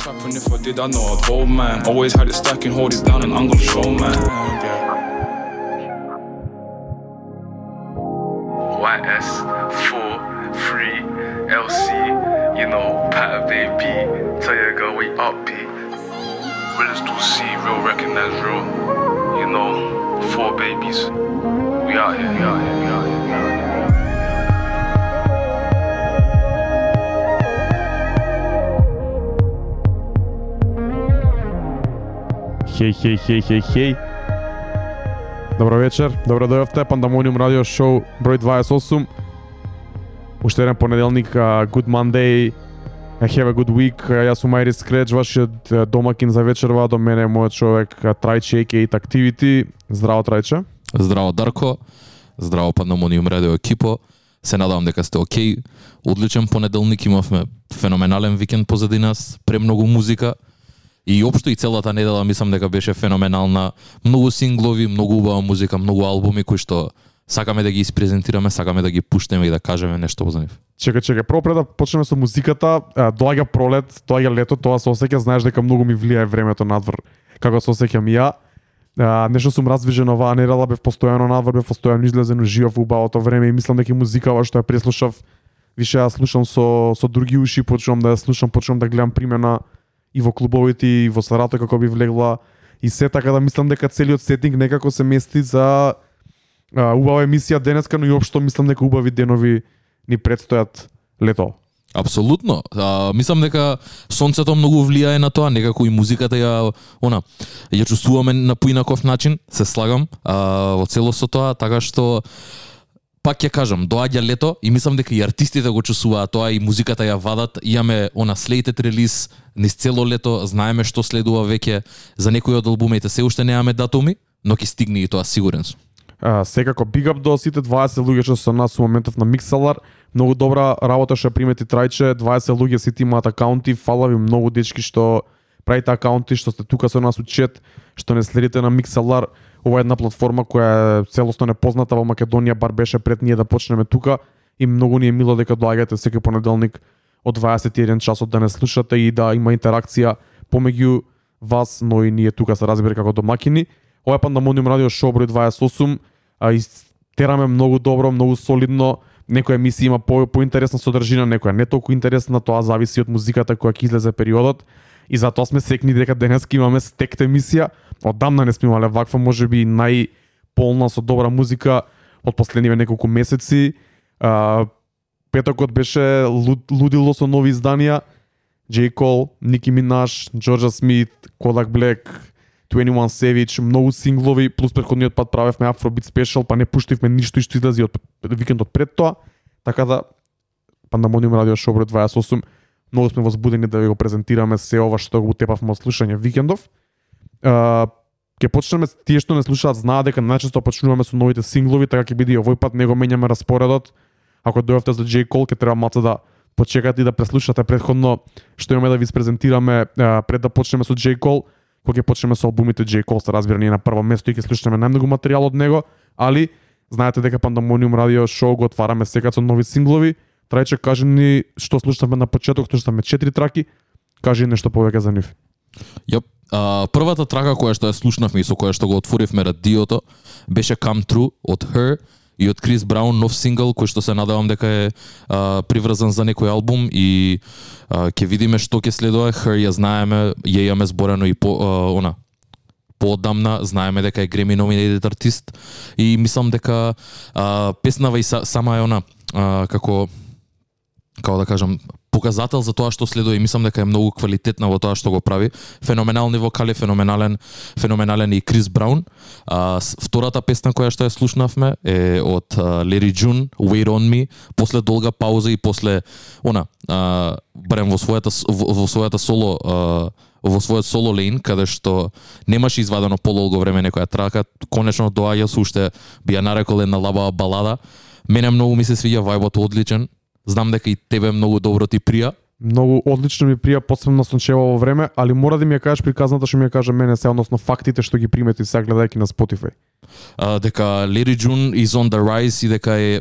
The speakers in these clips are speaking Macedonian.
Trapping if I did, I know I'd hold man. Always had it stacking, hold it down, and I'm gonna show man. YS4, free, LC, you know, Pat baby, tell your girl we up B. Realest to see, real recognize real, you know, four babies. We out here, we out here, we out here. Хеј, хеј, хеј, хеј, хеј. Добро вечер, добро дојавте, Пандамониум радио шоу број 28. Уште еден понеделник, uh, good Monday, have a good week. Јас сум Айрис Скреч, вашиот домакин за вечерва, до мене е мојот човек uh, Трајче, a.k.a. Activity. Здраво, Трајче. Здраво Дарко, здраво Пандамониум радио екипо. Се надавам дека сте окей. Одличен понеделник имавме феноменален викенд позади нас, премногу музика. И општо и целата недела мислам дека беше феноменална. Многу синглови, многу убава музика, многу албуми кои што сакаме да ги испрезентираме, сакаме да ги пуштеме и да кажеме нешто за нив. Чека, чека, прво пред да почнеме со музиката, доаѓа пролет, доаѓа лето, тоа се осеќа, знаеш дека многу ми влијае времето надвор, како се осеќам ја. А, нешто сум раздвижен оваа недела, бев постојано надвор, бев постојано излезен уживав убавото време и мислам дека и музикава што ја преслушав, више ја слушам со со други уши, почнувам да ја слушам, почнувам да гледам примена и во клубовите и во Сарато како би влегла и се така да мислам дека целиот сетинг некако се мести за а, убава емисија денеска, но и општо мислам дека убави денови ни предстојат лето. Апсолутно. А, мислам дека сонцето многу влијае на тоа, некако и музиката ја она ја чувствуваме на поинаков начин, се слагам а, во целост со тоа, така што пак ќе кажам, доаѓа лето и мислам дека и артистите го чувствуваат тоа и музиката ја вадат. Имаме она slated релиз низ цело лето, знаеме што следува веќе за некои од албумите. Се уште немаме датуми, но ќе стигне и тоа сигурен сум. А, секако big up до сите 20 луѓе што се нас во моментов на Mixalar. Многу добра работа што примети Трајче, 20 луѓе сите имаат акаунти, фала ви многу дечки што правите акаунти, што сте тука со нас у чет, што не следите на Mixalar. Ова е една платформа која е целосно непозната во Македонија, бар беше пред ние да почнеме тука и многу ни е мило дека доаѓате секој понеделник од 21 часот да не слушате и да има интеракција помеѓу вас, но и ние тука се разбира како домакини. Ова е Пандамониум радио шоу број 28, а и тераме многу добро, многу солидно. Некоја емисија има по поинтересна содржина, некоја не толку интересна, тоа зависи од музиката која ќе излезе периодот. И затоа сме секни дека денеска имаме стект емисија. Одамна не сме имале ваква, можеби најполна со добра музика од последниве неколку месеци. А, петокот беше луд, лудило со нови изданија. Джей Cole, Nicki Minaj, Джорджа Smith, Kodak Black, 21 Savage, многу синглови, плюс предходниот пат правевме Afrobeat Special, па не пуштивме ништо што излези од викендот пред тоа. Така да Пандамониум радио шоу број 28 многу сме возбудени да ви го презентираме се ова што го тепавме од слушање викендов. А, ќе почнеме тие што не слушаат знаат дека најчесто почнуваме со новите синглови, така ќе биде и овој пат не го менјаме распоредот. Ако дојавте за J. Cole, ќе треба малку да почекате и да преслушате предходно што имаме да ви презентираме а, пред да почнеме со J. Cole, кога ќе почнеме со албумите J. Cole, се разбира ние на прво место и ќе слушаме најмногу материјал од него, али знаете дека Pandemonium Radio Show го отвараме сега со нови синглови. Трајче кажи ни што слушнавме на почеток, слушавме четири траки, кажи нешто повеќе за нив. Јоп. А, првата трака која што ја слушнавме и со која што го отворивме радиото беше Come True од Her и од Крис Браун нов сингл кој што се надевам дека е а, приврзан за некој албум и а, ќе видиме што ќе следува. Her ја знаеме, ја имаме зборено и по а, она поодамна, знаеме дека е Греми номинетед артист и мислам дека а, песнава и са, сама е она а, како како да кажам, показател за тоа што следува и мислам дека е многу квалитетна во тоа што го прави. Феноменални вокали, феноменален, феноменален и Крис Браун. А, втората песна која што ја слушнавме е од а, Лери Джун, Wait on Me, после долга пауза и после она, а, барем во својата во, во својата соло а, во својот соло лейн, каде што немаше извадено пололго време некоја трака, конечно доаѓа со уште би ја нарекол една лабава балада. Мене многу ми се свиѓа вајбот одличен. Знам дека и тебе многу добро ти прија Многу одлично ми прија посебно на сончевово време, али мора да ми ја кажеш приказната што ми ја кажа мене се, односно фактите што ги примети сега гледајќи на Spotify. а, дека Larry June is on the rise и дека е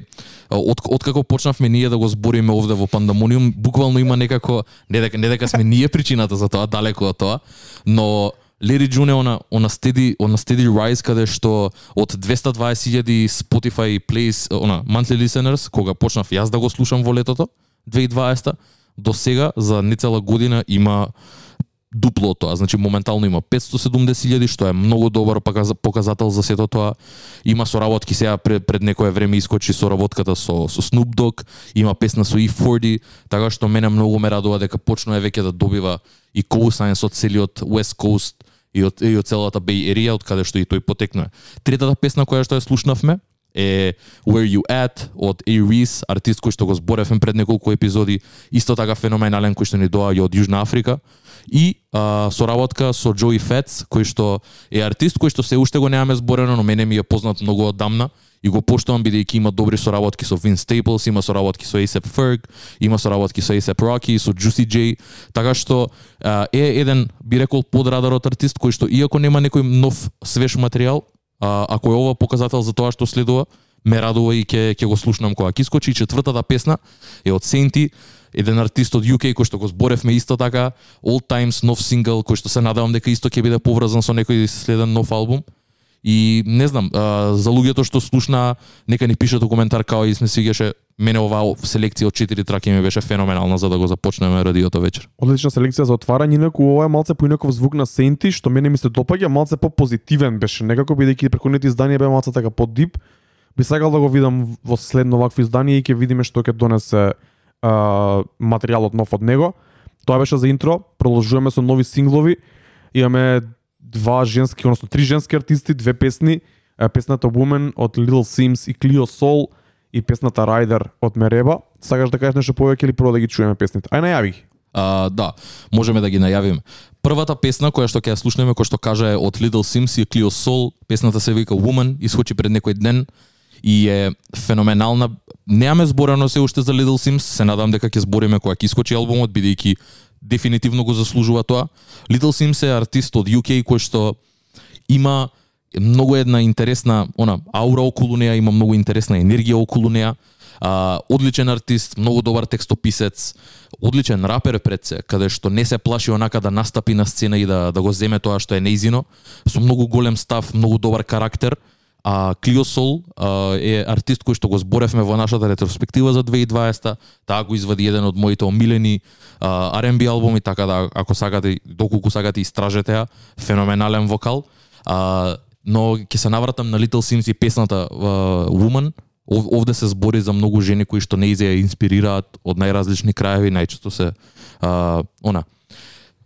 од откако почнавме ние да го збориме овде во Пандамониум, буквално има некако не дека не дека сме ние причината за тоа, далеко од тоа, но Larry June е она она стеди она стеди rise каде што од 220.000 Spotify plays она monthly listeners кога почнав јас да го слушам во летото 2020 до сега за нецела година има дупло тоа. Значи моментално има 570.000 што е многу добар показател за сето тоа. Има соработки сега пред, пред некое време искочи соработката со со Snoop Dogg, има песна со E40, така што мене многу ме радува дека почнува веќе да добива и co-signs од целиот West Coast и од, и од целата Bay Area, од каде што и тој потекнува. Третата песна која што ја слушнавме е Where You At од A. Reese, артист кој што го зборевме пред неколку епизоди, исто така феноменален кој што ни доаѓа од Јужна Африка и а, соработка со Joey Fats, кој што е артист кој што се уште го немаме зборено, но мене ми е познат многу одамна и го поштувам бидејќи има добри соработки со Vince Staples, има соработки со A$AP Ferg, има соработки со A$AP Rocky, со Juicy J, така што а, е еден би рекол подрадарот артист кој што иако нема некој нов свеж материјал, а, ако е ова показател за тоа што следува, ме радува и ќе ќе го слушнам кога ќе искочи. И четвртата песна е од Сенти, еден артист од UK кој што го зборевме исто така, Old Times нов сингл кој што се надевам дека исто ќе биде поврзан со некој следен нов албум. И не знам, а, за луѓето што слушна, нека ни пишат у коментар као и сме свигеше мене оваа селекција од 4 траки ми беше феноменална за да го започнеме радиото вечер. Одлична селекција за отварање, инаку ова е малце поинаков звук на Сенти, што мене ми се допаѓа, малце попозитивен беше, некако бидејќи преконети изданија бе малце така поддип. Би сакал да го видам во следно вакво издание и ќе видиме што ќе донесе а, материјалот нов од него. Тоа беше за интро, продолжуваме со нови синглови. Имаме два женски, односно три женски артисти, две песни, песната Woman од Little Sims и Clio Soul и песната Rider од Мереба. Сакаш да кажеш нешто повеќе или прво да ги чуеме песните? Ај најави ги. А, да, можеме да ги најавиме. Првата песна која што ќе ја слушнеме, која што кажа е од Little Sims и Clio Soul, песната се вика Woman, исхочи пред некој ден и е феноменална. Неаме зборено се уште за Little Sims, се надам дека ќе збориме кога ќе искочи албумот, бидејќи дефинитивно го заслужува тоа. Little Sims е артист од UK кој што има многу една интересна она аура околу неа, има многу интересна енергија околу неа. А, одличен артист, многу добар текстописец, одличен рапер пред се, каде што не се плаши онака да настапи на сцена и да да го земе тоа што е неизино, со многу голем став, многу добар карактер. А Клио Сол а, е артист кој што го зборевме во нашата ретроспектива за 2020 таа го извади еден од моите омилени а, R&B албуми, така да ако сакате, доколку сакате истражете ја, феноменален вокал. А, но ќе се навратам на Little Sims и песната uh, Woman. Ов, овде се збори за многу жени кои што не изеја инспирираат од најразлични краеви, најчесто се а, она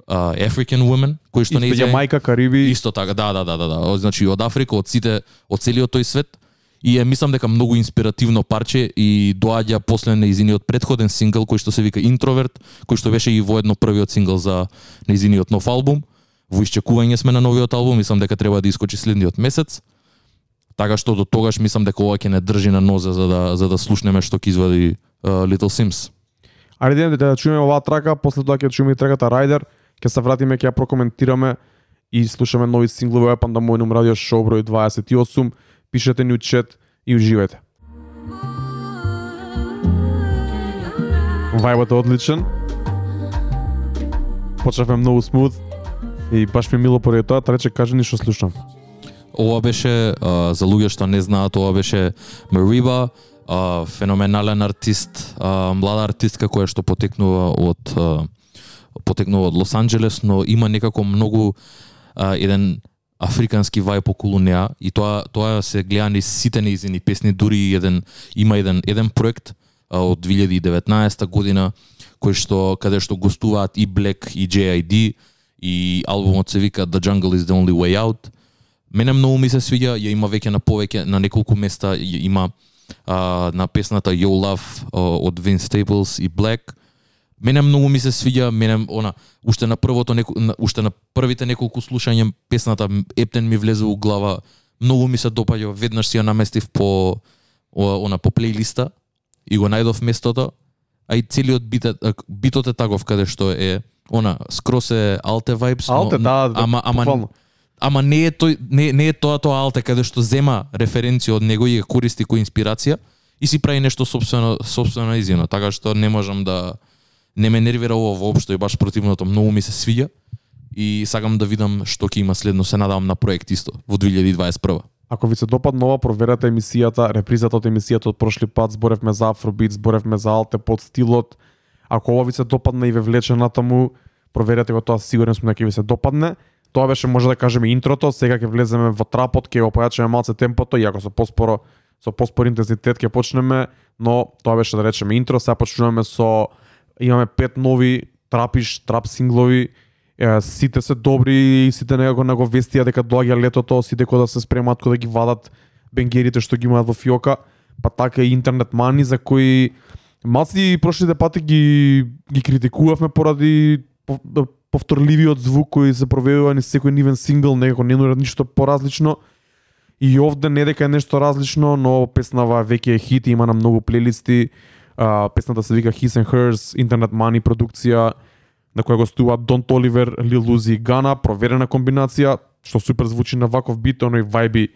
а, African women кои што Исто неизе Јамајка, Кариби. Исто така, да, да, да, да, да. Од- Значи од Африка, од сите, од целиот тој свет и е мислам дека многу инспиративно парче и доаѓа после неизиниот предходен сингл кој што се вика Интроверт, кој што беше и воедно првиот сингл за неизиниот нов албум. Во исчекување сме на новиот албум, мислам дека треба да искочи следниот месец. Така што до тогаш мислам дека ова ќе не држи на нозе за да за да слушнеме што ќе извади uh, Little Sims. Ајде да да чуеме оваа трака, после тоа ќе чуеме и траката Rider, ќе се вратиме, ќе ја прокоментираме и слушаме нови синглови од Пандамониум радио шоу број 28. Пишете ни у чет и уживајте. Вајбот е одличен. Почнавме многу смут и баш ми мило поради тоа, та рече кажи ни што слушам. Ова беше а, за луѓе што не знаат, ова беше Мариба, феноменален артист, а, млада артистка која што потекнува од а, потекнува од Лос Анџелес, но има некако многу а, еден африкански вајб околу неа и тоа тоа се гледа низ сите нејзини песни, дури и еден има еден еден проект а, од 2019 година кој што каде што гостуваат и Black и JID и албумот се вика The Jungle is the Only Way Out. Мене многу ми се свиѓа, ја има веќе на повеќе на неколку места ја има а, на песната Yo Love а, од Vince Staples и Black. Мене многу ми се свиѓа, мене она уште на првото неко, на, уште на првите неколку слушања песната Ептен ми влезе у глава. Многу ми се допаѓа, веднаш си ја наместив по она по плейлиста и го најдов местото. а и целиот бит битот е таков каде што е она скрос е алте vibes, Алте, но, да, да, ама ама буквално. ама не е тој не, не е тоа тоа алте каде што зема референција од него и ја користи кој инспирација и си прави нешто собствено собствено изино, така што не можам да не ме нервира ова воопшто и баш противното, многу ми се свиѓа и сакам да видам што ќе има следно, се надавам на проект исто во 2021. Ако ви се допадна ова, проверете емисијата, репризата од емисијата од прошли пат, зборевме за Афробит, зборевме за Алте под стилот. Ако ова ви се допадна и ве влече натаму, проверете го тоа, сигурен сум дека ќе ви се допадне. Тоа беше може да кажеме интрото, сега ќе влеземе во трапот, ќе го појачаме малце темпото, иако со поспоро со поспор интензитет ќе почнеме, но тоа беше да речеме интро, сега почнуваме со имаме пет нови трапиш, трап синглови, е, сите се добри, сите некако на го вестија дека доаѓа летото, сите кои да се спремаат кои да ги вадат бенгерите што ги имаат во фиока, па така и интернет мани за кои малци прошлите пати ги ги критикувавме поради повторливиот звук кој се проведува ни секој нивен сингл, некако не нуди ништо поразлично. И овде не дека е нешто различно, но песнава веќе е хит, има на многу плейлисти. А, песната се вика His and Hers, Internet Money продукција, на која гостува Дон Толивер, Lil Uzi и Гана, проверена комбинација, што супер звучи на ваков бит, оној вајби,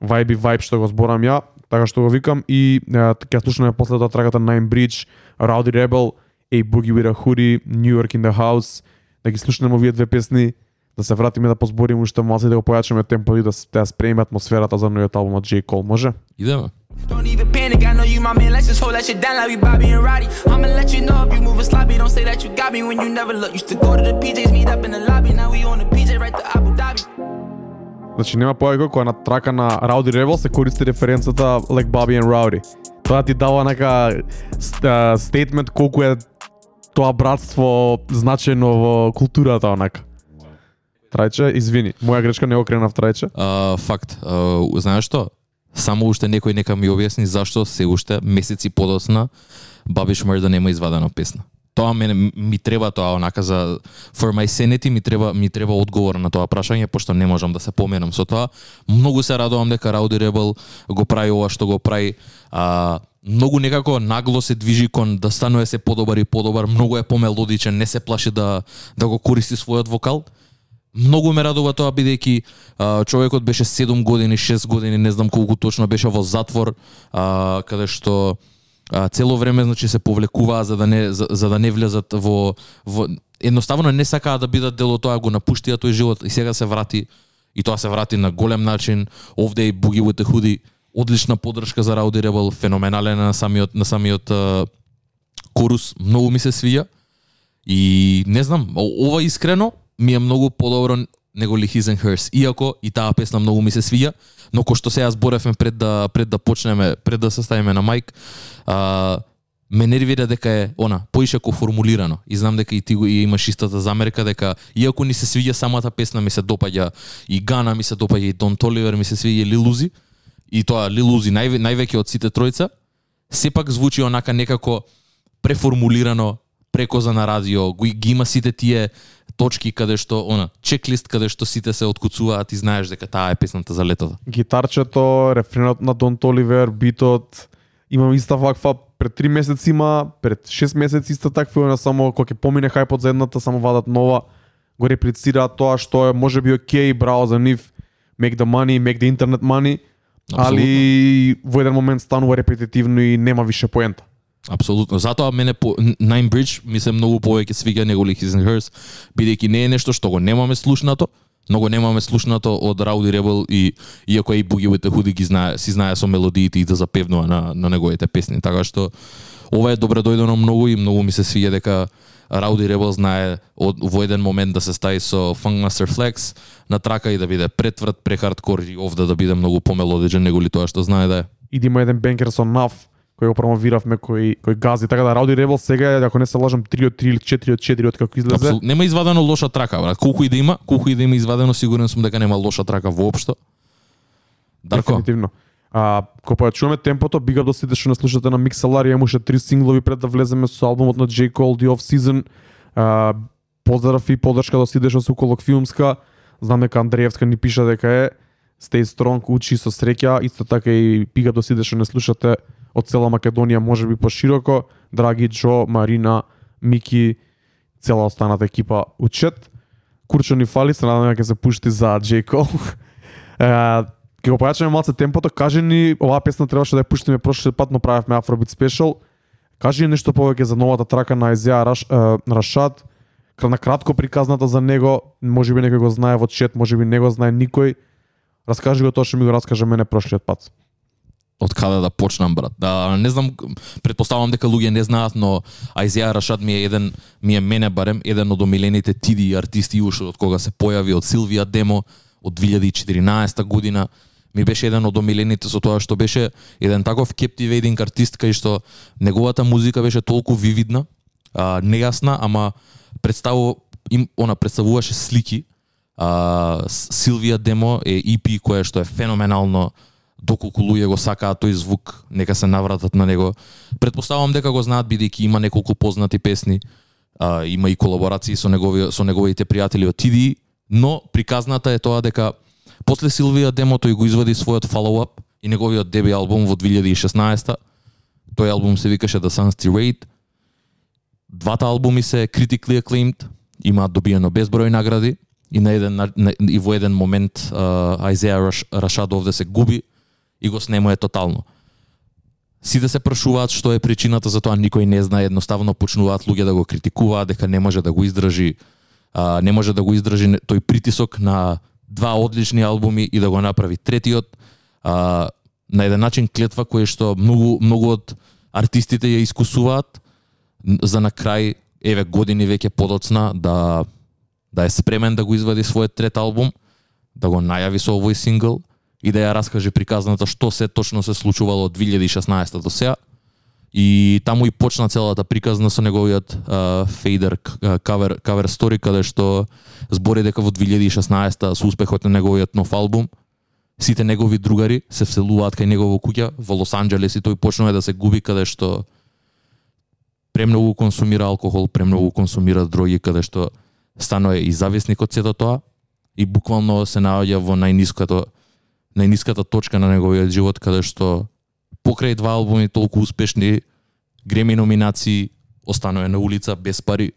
вајби вајб што го зборам ја, така што го викам. И ќе слушаме после тоа трагата Nine Bridge, Rowdy Rebel, A Boogie with a Hoodie, New York in the House, да ги слушнеме овие две песни, да се вратиме да позбориме уште малце да го појачаме темпо и да се- да спремиме атмосферата за новиот албум од J. Cole, може? Идеме. Don't even panic, I know you my man. Let's just hold that shit down like we Bobby and Roddy. I'ma let you know if you moving sloppy. Don't say that you got me when you never look. Used to go to the PJs, meet up in the lobby. Now we on the PJ right to Abu Dhabi. Значи нема појако која на трака на Rowdy Rebel се користи референцата Like Bobby and Rowdy. Тоа ти дава нека стейтмент колку е тоа братство значено во културата онака. Трајче, извини, моја грешка не окренав трајче. А, факт. А, знаеш што? Само уште некој нека ми објасни зашто се уште месеци подосна Бабиш Мрда нема извадена песна. Тоа мене ми треба тоа онака за for my sanity ми треба ми треба одговор на тоа прашање пошто не можам да се поменам со тоа. Многу се радувам дека Rowdy Rebel го прави ова што го прави. А, многу некако нагло се движи кон да станува се подобар и подобар, многу е помелодичен, не се плаши да да го користи својот вокал. Многу ме радува тоа бидејќи човекот беше 7 години, 6 години, не знам колку точно беше во затвор, а, каде што а, цело време значи се повлекуваа за да не за, за да не влезат во во едноставно не сакаа да бидат дел од тоа, го напуштија тој живот и сега се врати и тоа се врати на голем начин. Овде и Буги with the Hoodie, одлична поддршка за Rowdy Rebel, феноменален на самиот на самиот а, корус, многу ми се свија И не знам, ова искрено ми е многу подобро него ли His and Hers. Иако и таа песна многу ми се свија, но кој што сега зборевме пред да пред да почнеме, пред да се ставиме на мајк, а, ме нервира дека е она поишако формулирано. И знам дека и ти го и имаш истата замерка дека иако ни се свиѓа самата песна ми се допаѓа и Гана ми се допаѓа и Дон Толивер ми се свиѓа и Лилузи и тоа Лилузи нај, највеќе од сите тројца сепак звучи онака некако преформулирано прекоза на радио, ги, ги има сите тие точки каде што она чеклист каде што сите се откуцуваат и знаеш дека таа е песната за летото. Гитарчето, рефренот на Дон Толивер, битот, имам иста ваква пред 3 месеци има, пред 6 месеци иста таква, она само кога ќе помине хајпот за едната, само вадат нова, го реплицираат тоа што е можеби окей, браво за нив, make the money, make the internet money, али во еден момент станува репетитивно и нема више поента. Апсолутно. Затоа мене по Nine Bridge ми се многу повеќе свиѓа неголи His and Hers, бидејќи не е нешто што го немаме слушнато, но го немаме слушнато од Rowdy Rebel и иако и Boogie with the Hoodie ги знае, си знае со мелодиите и да запевнува на, на неговите песни, така што ова е добре дојдено многу и многу ми се свиѓа дека Rowdy Rebel знае од, во еден момент да се стави со Funkmaster Flex на трака и да биде претврт, прехардкор и овде да биде многу помелодичен неголи тоа што знае да е. И да има еден бенкер со нав кој го промовиравме, кој, кој гази. Така да Рауди Ребел сега е, ако не се лажам, 3 од 3 или 4 од 4 од како излезе. Апсолут, нема извадено лоша трака, брат. Колку и да има, колку и да има извадено, сигурен сум дека нема лоша трака воопшто. Дарко, Дефинитивно. А, кога чуваме темпото, бига до сите што не слушате на Mixelar, имаше три синглови пред да влеземе со албумот на J. Cole, The Off Season. А, поздрав и поддршка до сите што се околу филмска. Знам дека Андреевска ни пиша дека е Stay strong, учи со среќа, исто така и бига до сите што не слушате од цела Македонија, може би пошироко, Драги, Джо, Марина, Мики, цела останата екипа учет. Курчо ни фали, се надам ќе се пушти за J. Cole. Е, го појачаме малце темпото, кажи ни, оваа песна требаше да ја пуштиме прошлиот пат, но правевме Afrobeat Special. Кажи ни нешто повеќе за новата трака на Изеа Раш, Рашад, Кра- на кратко приказната за него, може би некој го знае во чет, можеби не го знае никој. Раскажи го тоа што ми го раскажа мене прошлиот пат од каде да почнам брат. Да, не знам, предпоставам дека луѓе не знаат, но Ајзија Рашад ми е еден ми е мене барем еден од омилените тиди артисти уште од кога се појави од Силвија Демо од 2014 година. Ми беше еден од омилените со тоа што беше еден таков captivating артист кај што неговата музика беше толку вивидна, а, нејасна, ама представу им она представуваше слики. А, Силвија Демо е EP кое што е феноменално доколку луѓе го сакаат тој звук, нека се навратат на него. Предпоставам дека го знаат бидејќи има неколку познати песни, а, има и колаборации со негови со неговите пријатели од TD, но приказната е тоа дека после Силвија демото и го извади својот follow-up и неговиот деби албум во 2016 Тој албум се викаше The Sun's Tirade. Двата албуми се critically acclaimed, имаат добиено безброј награди и на еден на, на, и во еден момент uh, Isaiah Раш, овде се губи и го снемува тотално. Сите се прашуваат што е причината за тоа, никој не знае, едноставно почнуваат луѓе да го критикуваат дека не може да го издржи а, не може да го издржи тој притисок на два одлични албуми и да го направи третиот а, на еден начин клетва кој што многу многу од артистите ја искусуваат за на крај еве години веќе подоцна да да е спремен да го извади својот трет албум, да го најави со овој сингл и да ја раскаже приказната што се точно се случувало од 2016 до сега. И таму и почна целата приказна со неговиот uh, фейдер кавер кавер стори каде што збори дека во 2016 со успехот на неговиот нов албум сите негови другари се вселуваат кај негово куќа во Лос Анџелес и тој почнува да се губи каде што премногу консумира алкохол, премногу консумира дроги каде што станува и зависник од сето тоа и буквално се наоѓа во најниското најниската точка на неговиот живот каде што покрај два албуми толку успешни греми номинации останува на улица без пари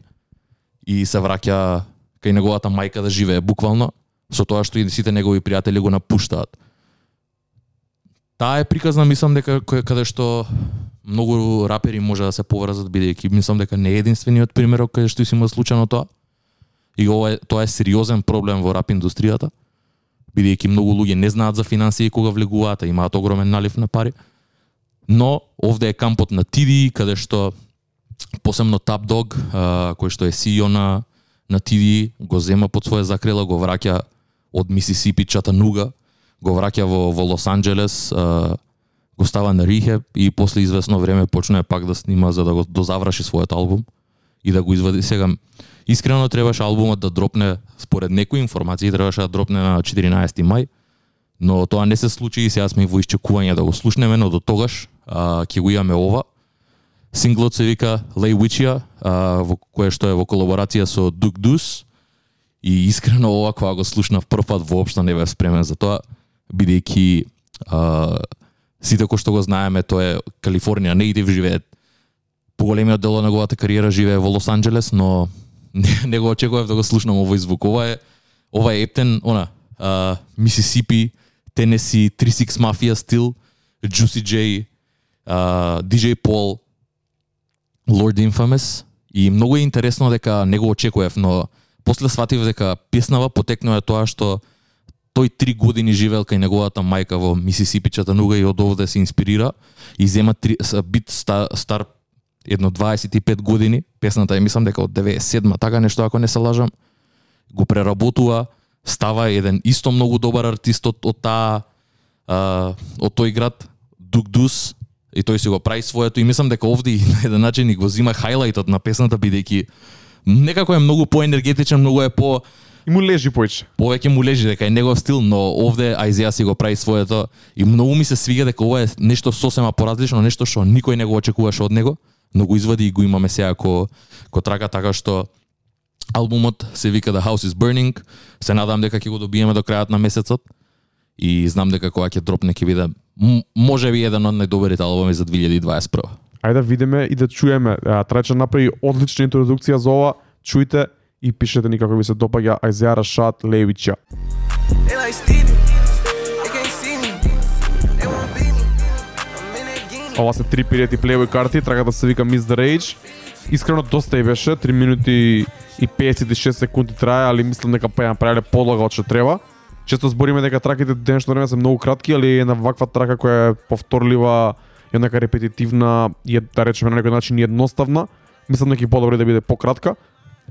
и се враќа кај неговата мајка да живее буквално со тоа што и сите негови пријатели го напуштаат. Таа е приказна, мислам дека кој каде што многу рапери може да се поврзат бидејќи мислам дека не е единствениот пример каде што си има случајно тоа. И ова е тоа е сериозен проблем во рап индустријата бидејќи многу луѓе не знаат за финансии кога влегуваат, имаат огромен налив на пари. Но овде е кампот на TD каде што посебно Top Dog, а, кој што е CEO на на TD, го зема под своја закрила, го враќа од Мисисипи Чатануга, го враќа во во Лос Анџелес, го става на рихеб и после известно време почнува пак да снима за да го дозаврши својот албум и да го извади сега искрено требаше албумот да дропне според некои информации требаше да дропне на 14 мај но тоа не се случи и сега сме во исчекување да го слушнеме но до тогаш а, ќе го имаме ова Синглот се вика Lay Witchia, а, во кое што е во колаборација со Duk Dus. и искрено ова кога го слушнав прв пат воопшто не бев спремен за тоа бидејќи а, сите кои што го знаеме тоа е Калифорнија нейтив живеат поголемиот дел од неговата кариера живее во Лос Анџелес, но не, не го очекував да го слушнам овој звук. Ова е ова е ептен, она, а, Мисисипи, Тенеси, 36 мафија стил, Juicy J, а, DJ Paul, Lord Infamous и многу е интересно дека не го очекував, но после сватив дека песнава потекнува тоа што тој три години живеел кај неговата мајка во Мисисипи Чатануга и од овде се инспирира и зема три, бит стар, стар едно 25 години, песната е мислам дека од 97 така нешто ако не се лажам, го преработува, става еден исто многу добар артист од, од таа а, од тој град, Дук Дус, и тој си го прави своето и мислам дека овде и на еден начин и го зима хајлајтот на песната бидејќи некако е многу поенергетичен, многу е по И му лежи појче. повеќе му лежи дека е негов стил, но овде Ајзија си го прави своето и многу ми се свига дека ова е нешто сосема поразлично, нешто што никој не го очекуваше од него, но го извади и го имаме сега ко, ко трака така што албумот се вика The House is Burning, се надам дека ќе го добиеме до крајот на месецот и знам дека кога ќе дропне ќе биде може би еден од најдобрите албуми за 2021. Ајде да видиме и да чуеме. Трајче направи одлична интродукција за ова. Чујте и пишете ни како ви се допаѓа Айзеа Рашад Левича. They like Ова се три пирети плейбој карти, трагата да се вика Miss the Rage. Искрено доста и беше, 3 минути и 56 секунди трае, али мислам дека па ја направиле подлога од што треба. Често збориме дека траките денешно време се многу кратки, али една ваква трака која е повторлива, еднака репетитивна и е, да речеме на некој начин едноставна, мислам дека е подобро да биде пократка.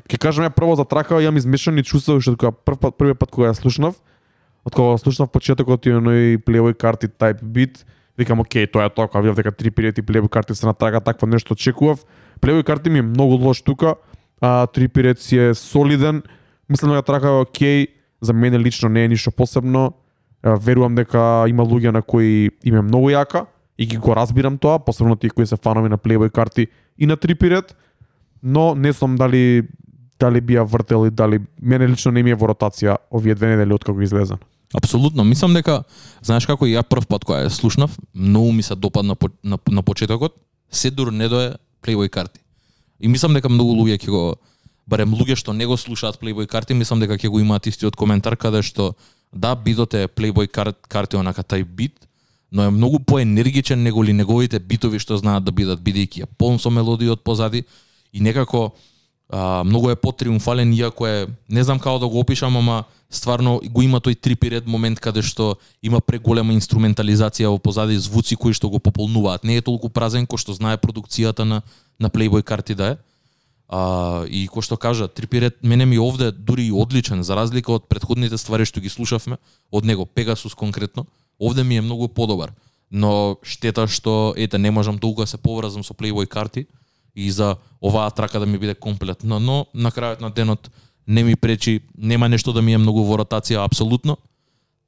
Ќе кажам ја прво за трака, ја ми измешани чувства што кога прв пат првиот пат кога ја слушнав, од кога ја слушнав почетокот и оној плевој карти type бит, викам окей, тоа е тоа, кога видов дека три пирети плейбој карти се натрага, такво нешто очекував. Плейбој карти ми е многу лош тука, а три пирет си е солиден. Мислам дека трака е окей, за мене лично не е ништо посебно. Верувам дека има луѓе на кои им е многу јака и ги го разбирам тоа, посебно тие кои се фанови на плейбој карти и на три пирет, но не сум дали дали би ја вртел и дали мене лично не ми е во ротација овие две недели откако излезен. Апсолутно, мислам дека знаеш како и ја прв пат кога ја слушнав, многу ми се допадна по, на, на почетокот, се дур не дое Playboy карти. И мислам дека многу луѓе ќе го барем луѓе што не го слушаат Playboy карти, мислам дека ќе го имаат истиот коментар каде што да бидот е Playboy карт, карти онака тај бит, но е многу поенергичен неголи неговите битови што знаат да бидат бидејќи е полн со мелодија од позади и некако а, многу е потриумфален иако е не знам како да го опишам, ама стварно го има тој трипиред момент каде што има преголема инструментализација во позади звуци кои што го пополнуваат. Не е толку празен кој што знае продукцијата на на Playboy карти да е. А, и кој што кажа, Трипирет мене ми овде дури и одличен за разлика од предходните ствари што ги слушавме од него Пегасус конкретно. Овде ми е многу подобар. Но штета што ете не можам толку да се поврзам со Playboy карти и за оваа трака да ми биде комплетна, но на крајот на денот не ми пречи, нема нешто да ми е многу во ротација апсолутно.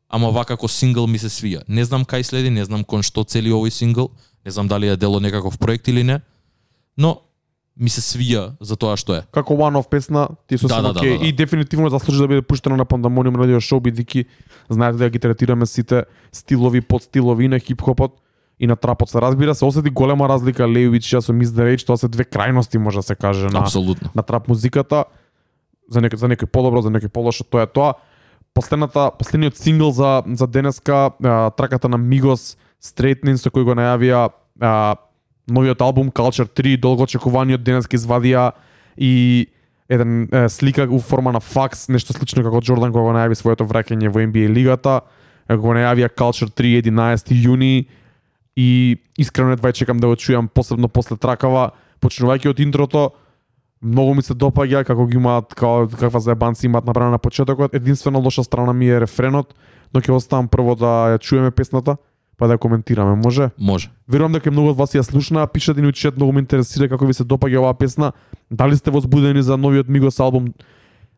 Ама вака како сингл ми се свија. Не знам кај следи, не знам кон што цели овој сингл, не знам дали е дел од некаков проект или не, но ми се свија за тоа што е. како one-off песна, ти сосем Да, да, да, да, да. и дефинитивно заслужи да биде пуштена на Пандамониум радио шоу бидејќи знаете дека ги третираме сите стилови, подстилови на хип-хопот и на трапот се разбира се осети голема разлика Лејович со Miss the Rage, тоа се две крајности може да се каже на Апсолутно. на трап музиката. За некој за некој подобро, за некој полошо, тоа е тоа. Последната последниот сингл за за денеска а, траката на Migos Straightening со кој го најавија а, новиот албум Culture 3, долго очекуваниот денеска извадија и еден е, слика у форма на факс, нешто слично како Джордан кога го најави своето враќање во NBA лигата. Го најавија Culture 3 11 јуни и искрено едва чекам да го чујам посебно после тракава, почнувајќи од интрото, многу ми се допаѓа како ги имаат како каква заебанци имаат направена на почетокот. Единствена лоша страна ми е рефренот, но ќе оставам прво да ја чуеме песната, па да ја коментираме, може? Може. Верувам дека многу од вас ја слушнаа, пишете ни чет, многу ме интересира како ви се допаѓа оваа песна. Дали сте возбудени за новиот Мигос албум?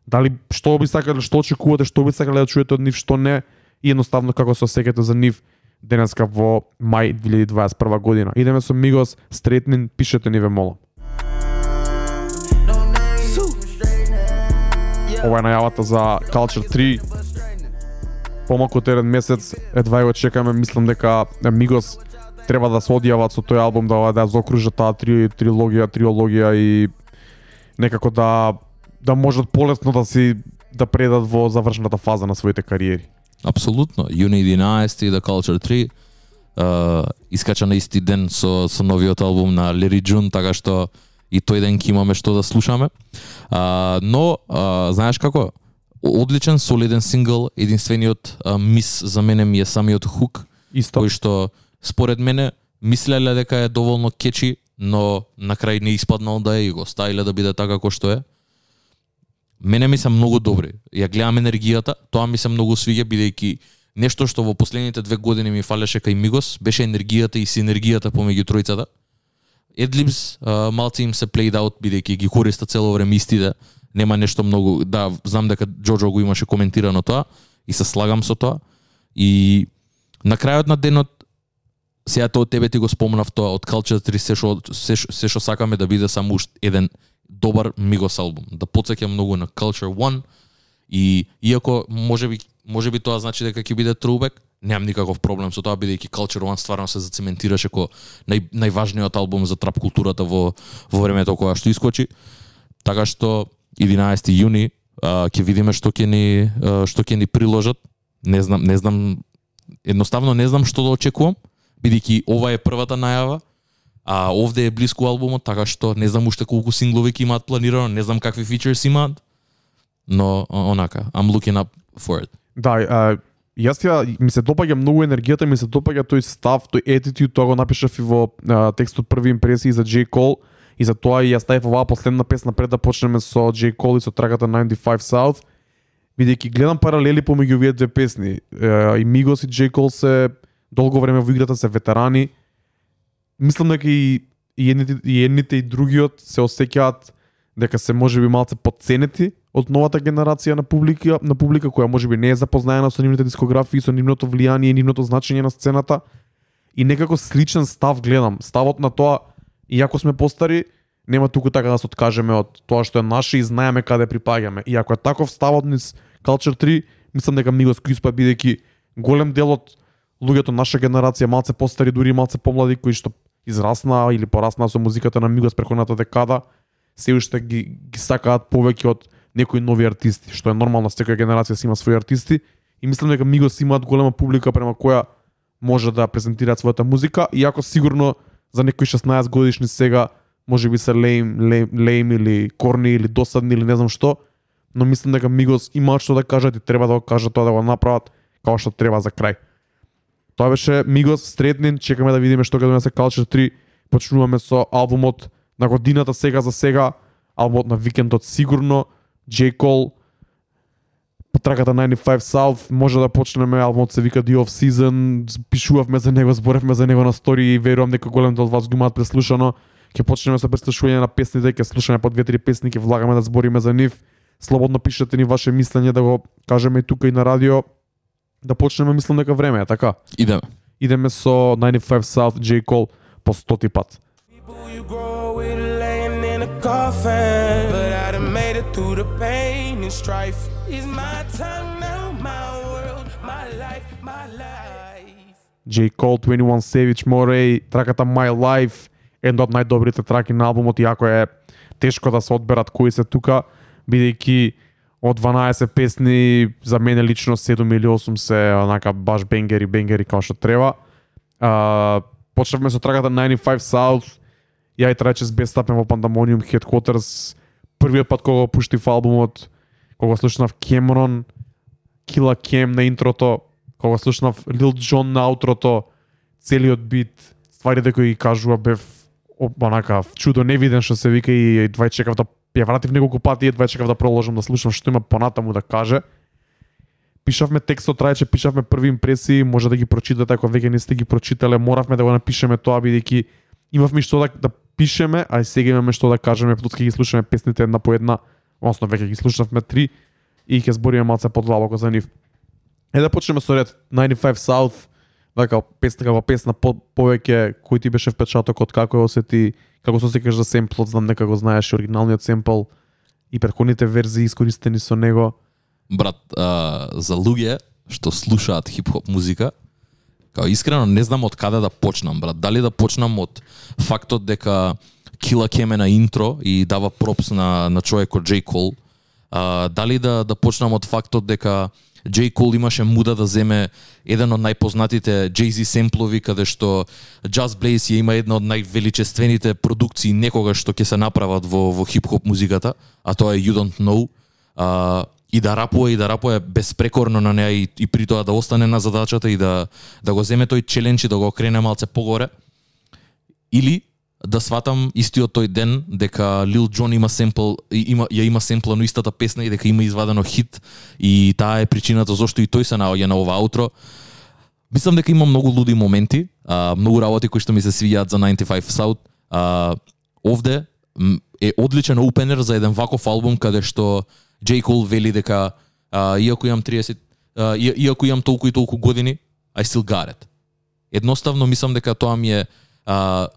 Дали што би сакале, што очекувате, што би сакале да чуете од нив, што не? И едноставно како се осеќате за нив денеска во мај 2021 година. Идеме со Мигос, Стретнин, пишете ни ве молам. Ова е најавата за Culture 3. Помалку од еден месец, едва го чекаме, мислам дека Мигос треба да се одјават со тој албум да да ја заокружат таа три, трилогија, триологија и некако да да можат полесно да си да предат во завршната фаза на своите кариери. Апсолутно. Юни 11 и The Culture 3 uh, искача на исти ден со, со новиот албум на Лери Джун, така што и тој ден ќе имаме што да слушаме. Uh, но, uh, знаеш како? Одличен, солиден сингл, единствениот uh, мис за мене ми е самиот хук, Исто. кој што според мене мислеле дека е доволно кечи, но на крај не испаднал да е и го ставиле да биде така како што е. Мене ми се многу добри. Ја гледам енергијата, тоа ми се многу свиѓа бидејќи нешто што во последните две години ми фалеше кај Мигос беше енергијата и синергијата помеѓу тројцата. Едлибс малци им се played out бидејќи ги користат цело време истите. Нема нешто многу, да, знам дека Джоджо го имаше коментирано тоа и се слагам со тоа. И на крајот на денот сега тоа тебе ти го спомнав тоа од Culture 3 се што се, се што сакаме да биде само уште еден добар Мигос албум. Да подсеќа многу на Culture One и иако можеби можеби тоа значи дека ќе биде трубек. Немам никаков проблем со тоа бидејќи Culture One стварно се зацементираше како нај, најважниот албум за трап културата во во времето кога што искочи. Така што 11 јуни ќе видиме што ќе ни а, што ќе ни приложат. Не знам, не знам едноставно не знам што да очекувам, бидејќи ова е првата најава, а овде е блиску албумот, така што не знам уште колку синглови ќе имаат планирано, не знам какви фичерс имаат, но онака, I'm looking up for it. Да, а, јас ја ми се допаѓа многу енергијата, ми се допаѓа тој став, тој attitude, тоа го напишав и во а, текстот први импресии за J. Cole и за тоа и ја ставив оваа последна песна пред да почнеме со J. Cole и со трагата 95 South, бидејќи гледам паралели помеѓу овие две песни. Е, и Мигос и J. Cole се долго време во играта се ветерани. Мислам дека и и едните и, едните и другиот се осеќаат дека се можеби малце подценети од новата генерација на публика, на публика која можеби не е запознаена со нивните дискографии, со нивното влијание и нивното значење на сцената. И некако сличен став гледам. Ставот на тоа, иако сме постари, нема туку така да се откажеме од тоа што е наше и знаеме каде припаѓаме. И ако е таков ставот низ Culture 3, мислам дека Мигос Криспа бидејќи голем дел од луѓето наша генерација, малце постари, дури малце помлади кои што израснаа или пораснаа со музиката на Мигос преконата декада, се уште ги, ги сакаат повеќе од некои нови артисти, што е нормално, секоја генерација си има своји артисти и мислам дека Мигос имаат голема публика према која може да презентираат својата музика, иако сигурно за некои 16 годишни сега може би се лейм, лейм, лейм или корни или досадни или не знам што, но мислам дека Мигос имаат што да кажат и треба да го кажат тоа да го направат како што треба за крај. Тоа беше Мигос Стретнин, чекаме да видиме што ќе донесе Culture 3. Почнуваме со албумот на годината сега за сега, албумот на викендот сигурно, J. Cole, потрагата 95 South, може да почнеме, албумот се вика The Off Season, пишувавме за него, зборевме за него на стори и верувам дека голем дел од вас го имаат преслушано. Ќе почнеме со преслушување на песните, ќе слушаме по две-три песни, ќе влагаме да збориме за нив. Слободно пишете ни ваше мислење да го кажеме и тука и на радио. Да почнеме, мислам дека време е, така? Идеме. Идеме со 95 South J. Cole по стоти пат. J. Cole, 21 Savage, Morey, траката My Life, една од најдобрите траки на албумот, иако е тешко да се одберат кои се тука, бидејќи од 12 песни, за мене лично 7 или 8 се онака баш бенгери, бенгери како што треба. А, почнавме со траката 95 South, ја и трече без стапен во Pandemonium Headquarters, првиот пат кога го пуштив албумот, кога слушнав кемрон, кила кем на интрото, кога слушнав лил джон на аутрото, целиот бит, стварите кои ги кажува бев онака чудо невиден што се вика и двај чекав да ја вратив неколку пати и едва чекав да продолжам да слушам што има понатаму да каже. Пишавме текстот, траече пишавме први импресии, може да ги прочитате ако веќе не сте ги прочитале, моравме да го напишеме тоа бидејќи имавме што да, да пишеме, а и сега имаме што да кажеме, плюс ги слушаме песните една по една, односно веќе ги слушнавме три и ќе збориме малце подлабоко за нив. Е да почнеме со ред 95 South, вака песна како песна по, повеќе кој ти беше впечатокот, како ја осети, како се осеќаш за семплот, знам дека го знаеш оригиналниот семпл и претходните верзии искористени со него. Брат, а, за луѓе што слушаат хип-хоп музика, као искрено не знам од каде да почнам, брат. Дали да почнам од фактот дека Кила Кеме на интро и дава пропс на, на човекот Джей Кол. а, дали да, да почнам од фактот дека Джей Cole имаше муда да земе еден од најпознатите Jay-Z семплови каде што Just Blaze ја има една од највеличествените продукции некогаш што ќе се направат во, во хип-хоп музиката, а тоа е You Don't Know. А, и да рапува и да рапува безпрекорно на неа и, и при тоа да остане на задачата и да да го земе тој челенч и да го окрене малце погоре. Или да сватам истиот тој ден дека Lil Jon има семпл има ја има семплано истата песна и дека има извадено хит и таа е причината зошто и тој се наоѓа на ова аутро. Мислам дека има многу луди моменти, а, многу работи кои што ми се свијаат за 95 South. А, овде е одличен опенер за еден ваков албум каде што J. Cole вели дека а, иако имам 30 а, и- иако имам толку и толку години, I still got it. Едноставно мислам дека тоа ми е а,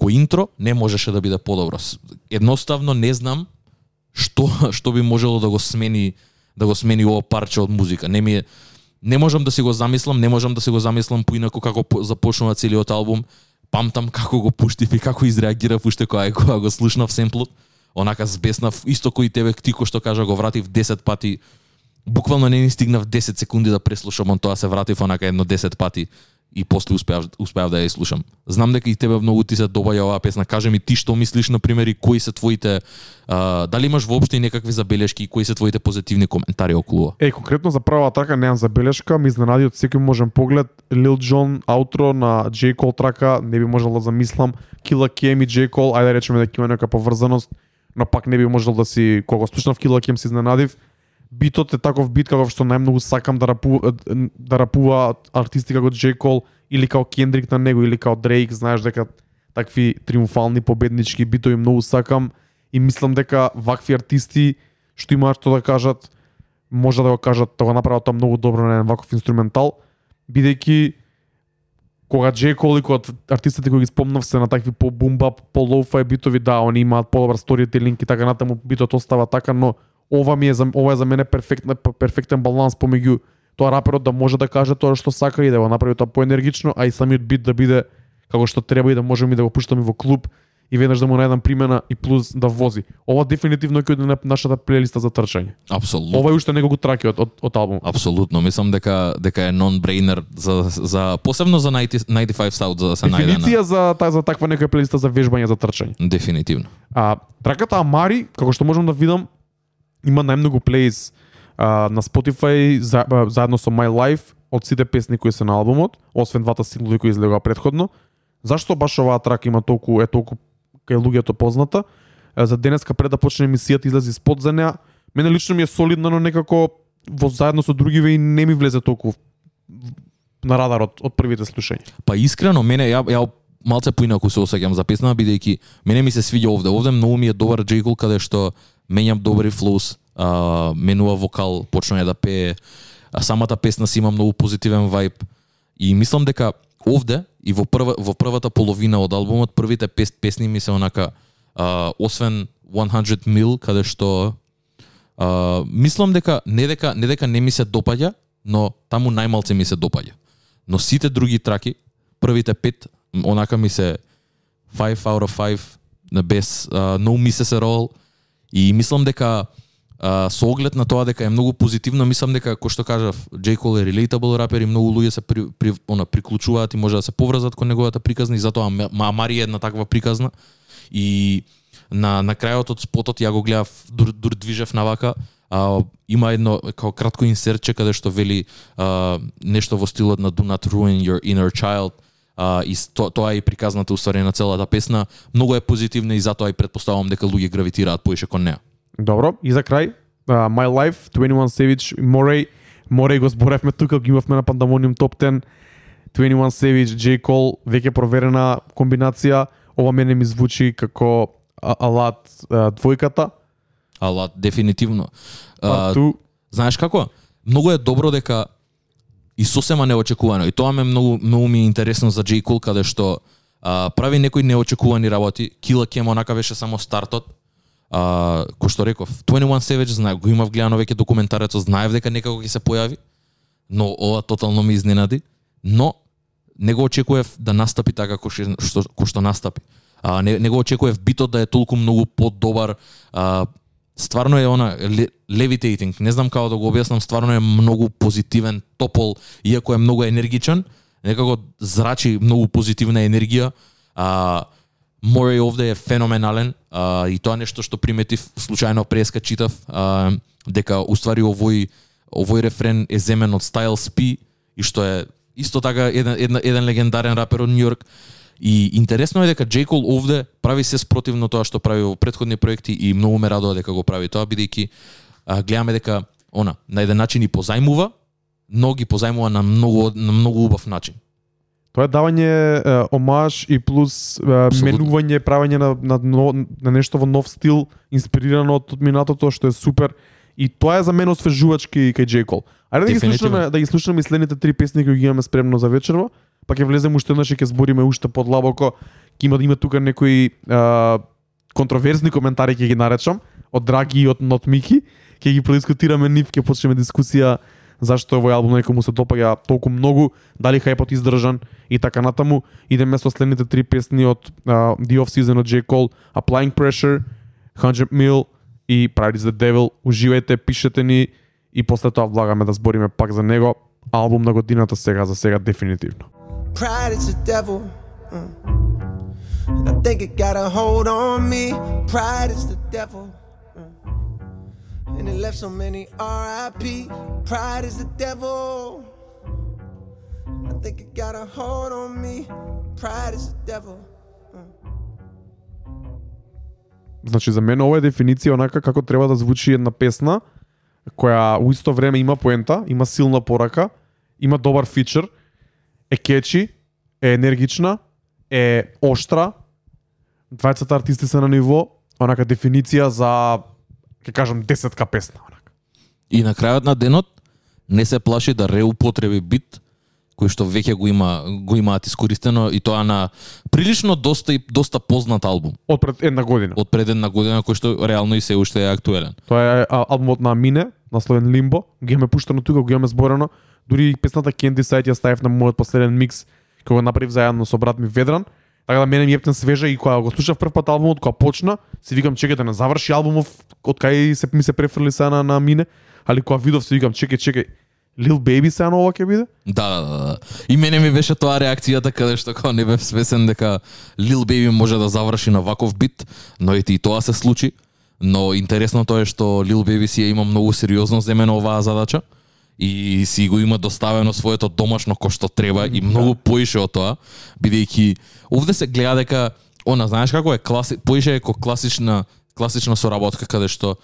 кој интро не можеше да биде подобро. Едноставно не знам што што би можело да го смени да го смени ова парче од музика. Не ми е не можам да си го замислам, не можам да си го замислам поинаку како започнува целиот албум. Памтам како го пуштив и како изреагирав уште кога, кога го слушнав семплот. Онака збеснав, исто кој тебе Тико што кажа го вратив 10 пати. Буквално не ни стигнав 10 секунди да преслушам, он тоа се вратив онака едно 10 пати и после успеав успеав да ја слушам. Знам дека и тебе многу ти се добаја оваа песна. Кажи ми ти што мислиш на пример и кои се твоите а, дали имаш воопшто и некакви забелешки и кои се твоите позитивни коментари околу? Е, конкретно за прва трака немам забелешка, ми изненади од секој можен поглед. Lil Jon аутро на J. Cole трака, не би можел да замислам. Killa Cam и J. Cole, ајде да речеме дека има нека поврзаност, но пак не би можел да си, кога слушнав Killa Cam се изненадив. Битот е таков бит како што најмногу сакам да рапу, да рапува артисти како Джей Кол или како Кендрик на него или како Дрейк, знаеш дека такви триумфални победнички битови многу сакам и мислам дека вакви артисти што имаат што да кажат може да го кажат, да го направат тоа многу добро на еден ваков инструментал, бидејќи кога Джей Кол и кога артистите кои ги спомнав се на такви по бумба, по лоуфај битови, да, они имаат подобар сторителинг и така натаму битот остава така, но ова ми е за ова е за мене перфектна перфектен баланс помеѓу тоа раперот да може да каже тоа што сака и да го направи тоа поенергично, а и самиот бит да биде како што треба и да можеме и да го пуштаме во клуб и веднаш да му најдам примена и плюс да вози. Ова дефинитивно ќе на нашата плейлиста за трчање. Апсолутно. Ова е уште неколку траки од, од, од албум. Апсолутно, мислам дека дека е нон-брейнер за за посебно за 90, 95 South за да се најде Дефиниција за та, за таква некоја плейлиста за вежбање за трчање. дефинитивно. А траката Амари, како што можам да видам, има најмногу плейс а, на Spotify за, а, заедно со My Life од сите песни кои се на албумот, освен двата синглови кои излегоа предходно. Зашто баш оваа трака има толку е толку кај луѓето позната? За денеска пред да почне емисијата излезе спот за неа. Мене лично ми е солидно, но некако во заедно со другиве и не ми влезе толку на радарот од првите слушања. Па искрено мене ја ја малце поинаку се осеќам за песна бидејќи мене ми се свиѓа овде. Овде многу ми е добар джейгл каде што менјам добри флоус, а, менува вокал, почнува да пее. А самата песна си има многу позитивен вајб. И мислам дека овде и во прва во првата половина од албумот првите пес, песни ми се онака а, освен 100 Mil каде што а, мислам дека не дека не дека не ми се допаѓа, но таму најмалце ми се допаѓа. Но сите други траки, првите пет, онака ми се 5 out of 5 на без uh, no misses at all. И мислам дека а, со оглед на тоа дека е многу позитивно, мислам дека кој што кажав, J. Cole е relatable рапер и многу луѓе се при, при, она, приклучуваат и може да се поврзат кон неговата приказна и затоа Мари е една таква приказна. И на на крајот од спотот ја го гледав дур, дур движев навака а, има едно како кратко инсерче каде што вели а, нешто во стилот на Do not ruin your inner child а, и то, тоа е и приказната уствари на целата песна. Многу е позитивна и затоа и предпоставувам дека луѓе гравитираат поише кон неа. Добро, и за крај, uh, My Life, 21 Savage, Morey, Morey го зборевме тука, ги имавме на Pandemonium Top 10, 21 Savage, J. Cole, веќе проверена комбинација, ова мене ми звучи како алат двојката, ала дефинитивно. А, ту, знаеш како? Многу е добро дека и сосема неочекувано. И тоа ме многу многу ми е интересно за Джей Кул каде што а, прави некои неочекувани работи. Кила Cam онака беше само стартот. А, кој што реков 21 Savage знае го имав гледано веќе документарецот знаев дека некако ќе се појави но ова тотално ме изненади. Но не го очекував да настапи така кој што, што, кој што настапи. А, не, не го очекував битот да е толку многу подобар а, стварно е она levitating, не знам како да го објаснам, стварно е многу позитивен, топол, иако е многу енергичен, некако зрачи многу позитивна енергија. А, Мори овде е феноменален а, и тоа нешто што приметив случајно преска читав а, дека уствари овој овој рефрен е земен од Styles P и што е исто така еден, еден, еден легендарен рапер од Нью Йорк И интересно е дека J. Cole овде прави се спротивно тоа што прави во претходни проекти и многу ме радува дека го прави тоа бидејќи гледаме дека она на еден начин и позајмува, но ги позајмува на многу на многу убав начин. тоа е давање е, омаж и плюс е, менување, правење на, на, но, на нешто во нов стил, инспирирано од минатото, што е супер. И тоа е за мене освежувачки кај J. Cole. Ајде да ги слушаме, да ги слушаме и следните три песни кои ги имаме спремно за вечерва, па ќе влеземе уште еднаш и ќе збориме уште подлабоко. Ќе има има тука некои а, контроверзни коментари ќе ги наречам од Драги и од Нот Мики. Ќе ги продискутираме нив, ќе почнеме дискусија зашто овој албум некој му се допаѓа толку многу, дали хајпот издржан и така натаму. Идеме со следните три песни од uh, The Off Season од J. Cole, Applying Pressure, 100 Mil и Pride is the Devil. Уживајте, пишете ни и после тоа влагаме да збориме пак за него. Албум на годината сега, за сега дефинитивно. Pride is a devil. mm. And I think it got a hold on me. Pride is the devil. mm. And it left so many RIP. Pride is the devil. I think it got a hold on me. Pride is the devil. Uh. Значи за мене ова е дефиниција онака како треба да звучи една песна која у исто време има поента, има силна порака, има добар фичер, е кечи, е енергична, е оштра. Двајцата артисти се на ниво, онака дефиниција за ќе кажам десетка песна. Онака. И на крајот на денот не се плаши да реупотреби бит кој што веќе го има го имаат искористено и тоа на прилично доста и доста познат албум Од пред една година. од пред една година кој што реално и се уште е актуелен. Тоа е албумот на Мине, насловен Limbo. Ги имаме пуштено тука, го имаме зборено. Дури и песната Candy Side ја ставив на мојот последен микс кој го направив заедно со брат ми Ведран. Така да мене ми ептен свежа и кога го слушав прв пат албумот, кога почна, си викам чекај да не заврши албумов од кај се ми се префрли сега на, на Мине, али кога видов си викам чекај, чекај, Lil Baby сега на ова ќе биде? Да, да, да, да. И мене ми беше тоа реакцијата каде што као не бев свесен дека Lil Baby може да заврши на ваков бит, но и и тоа се случи. Но интересно тоа е што Lil Baby си ја има многу сериозно земено оваа задача и си го има доставено своето домашно кој што треба и многу поише од тоа, бидејќи овде се гледа дека она знаеш како е класи, поише е ко класична класична соработка каде што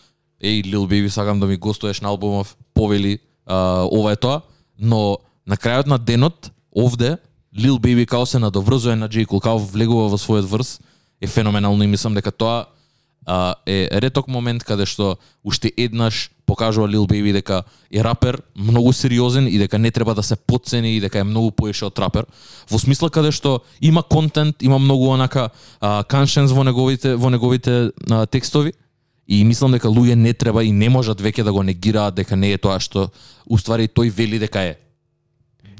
еј Lil Baby сакам да ми гостуваш на албумов, повели а, ова е тоа, но на крајот на денот овде Lil Baby као се надоврзува на J. Cole, као влегува во својот врз, е феноменално и мислам дека тоа а, е реток момент каде што уште еднаш покажува Lil Baby дека е рапер многу сериозен и дека не треба да се подцени и дека е многу поише од рапер. Во смисла каде што има контент, има многу онака каншенс во неговите во неговите а, текстови и мислам дека луѓе не треба и не можат веќе да го негираат дека не е тоа што уствари тој вели дека е.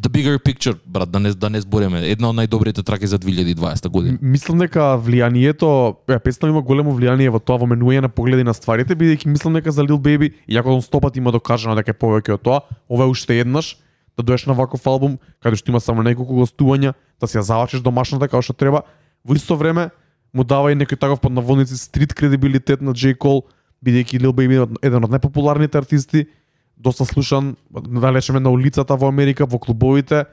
The bigger picture, брат, да не да не збориме, една од најдобрите траки за 2020 година. Мислам дека влијанието, ја песната има големо влијание во тоа во менује на погледи на стварите, бидејќи мислам дека за Lil Baby, иако он стопат има докажано дека е повеќе од тоа, ова е уште еднаш да доеш на ваков албум, каде што има само неколку гостувања, да си ја завачиш домашната како што треба. Во исто време му дава и некој таков под наводници стрит кредибилитет на J. Cole, бидејќи Lil Baby е еден од најпопуларните артисти, доста слушан, да речеме на улицата во Америка, во клубовите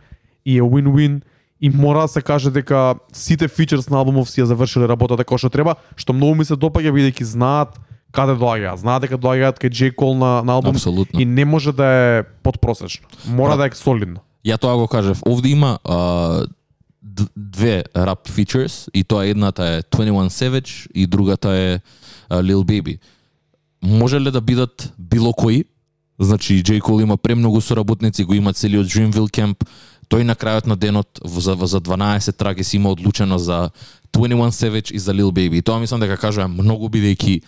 и е win-win и мора да се каже дека сите фичерс на албумов си ја завршиле работата како што треба, што многу ми се допаѓа бидејќи знаат каде доаѓаат, знаат дека доаѓаат кај J. Cole на, на албум Апсолутно. и не може да е подпросечно. Мора да е солидно. Ја тоа го кажав. Овде има а, две рап features и тоа едната е 21 Savage и другата е а, Lil Baby. Може ли да бидат било кои? Значи Джей Кол има премногу соработници, го има целиот Dreamville Camp. Тој на крајот на денот за, за 12 траки си има одлучено за 21 Savage и за Lil Baby. И тоа мислам дека кажува многу бидејќи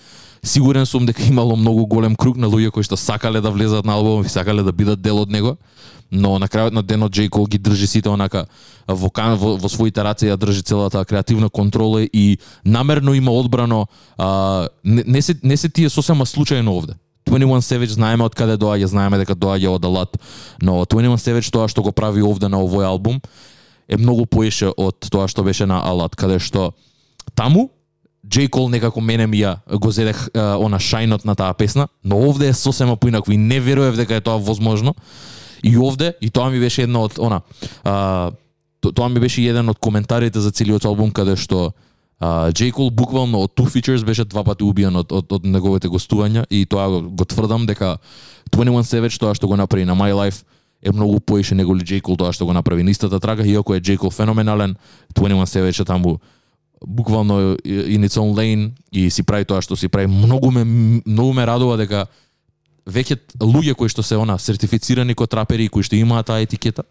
сигурен сум дека имало многу голем круг на луѓе кои што сакале да влезат на албумот и сакале да бидат дел од него но на крајот на денот Джей Кол ги држи сите онака во, кан- во, во своите раце ја држи целата креативна контрола и намерно има одбрано а, не, не, се, не се тие сосема случајно овде. 21 Savage знаеме од каде доаѓа, знаеме дека доаѓа од Алат, но 21 Savage тоа што го прави овде на овој албум е многу поише од тоа што беше на Алат, каде што таму J. Cole некако мене ми ја го зедех е, она шајнот на таа песна, но овде е сосема поинаку и не верував дека е тоа возможно. И овде, и тоа ми беше една од она, а, тоа ми беше еден од коментарите за целиот албум каде што Джей Кол буквално од Two Features беше два пати убиен од, од, од неговите гостувања и тоа го, го тврдам дека 21 Savage тоа што го направи на My Life е многу поише него ли Джей Кол тоа што го направи на истата трага, иако е Джей Кол феноменален, 21 Savage е таму буквално in its own lane и си прави тоа што си прави. Многу ме многу ме радува дека веќе луѓе кои што се она сертифицирани кој трапери и кои што имаат таа етикета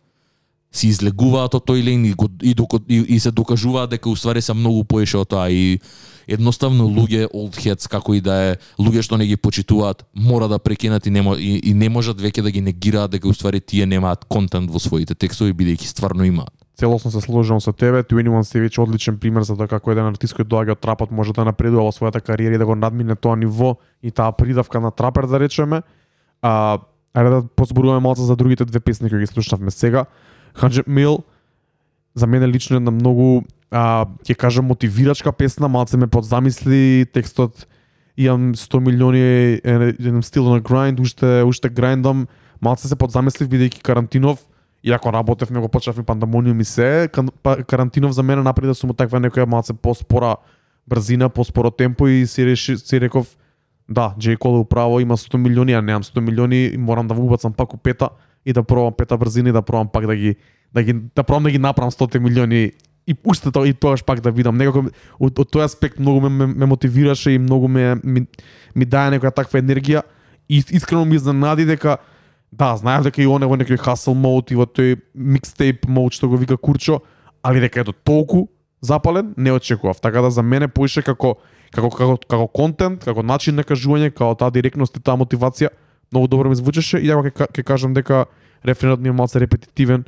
си излегуваат од тој лен и, го, и, и, и се докажуваат дека уствари се многу поише од тоа и едноставно луѓе old heads како и да е луѓе што не ги почитуваат мора да прекинат и не, и, и не можат веќе да ги негираат дека уствари тие немаат контент во своите текстови бидејќи стварно имаат. Целосно се сложувам со тебе. 21 Savage е одличен пример за тоа како еден артист кој доаѓа од трапот може да напредува во својата кариера и да го надмине тоа ниво и таа придавка на трапер да речеме. А ајде да позборуваме малку за другите две песни кои ги слушнавме сега. 100 Mil за мене лично една многу а, ќе кажам мотивирачка песна, малце ме подзамисли текстот имам 100 милиони еден стил на грайнд, уште уште грайндам, малце се подзамислив бидејќи карантинов Иако работев, него почнав и пандемониум и се, па, карантинов за мене напреда да сум таква некоја малце поспора брзина, поспоро темпо и си реши си реков да, Джей Кол е управо, има 100 милиони, а немам 100 милиони морам да вубацам пак у пета и да пробам пета брзина и да пробам пак да ги да ги да пробам да ги направам 100 милиони и уште тоа и тогаш пак да видам некако од, од тој аспект многу ме, ме, ме мотивираше и многу ме ми, ми даде некоја таква енергија и искрено ми изненади дека да, знаев дека и он е во некој hustle mode и во тој mixtape mode што го вика Курчо, али дека е толку запален, не очекував. Така да за мене поише како како како како контент, како начин на кажување, како таа директност и таа мотивација, многу добро ми звучеше и ја ќе ќе кажам дека рефренот ми е малце репетитивен.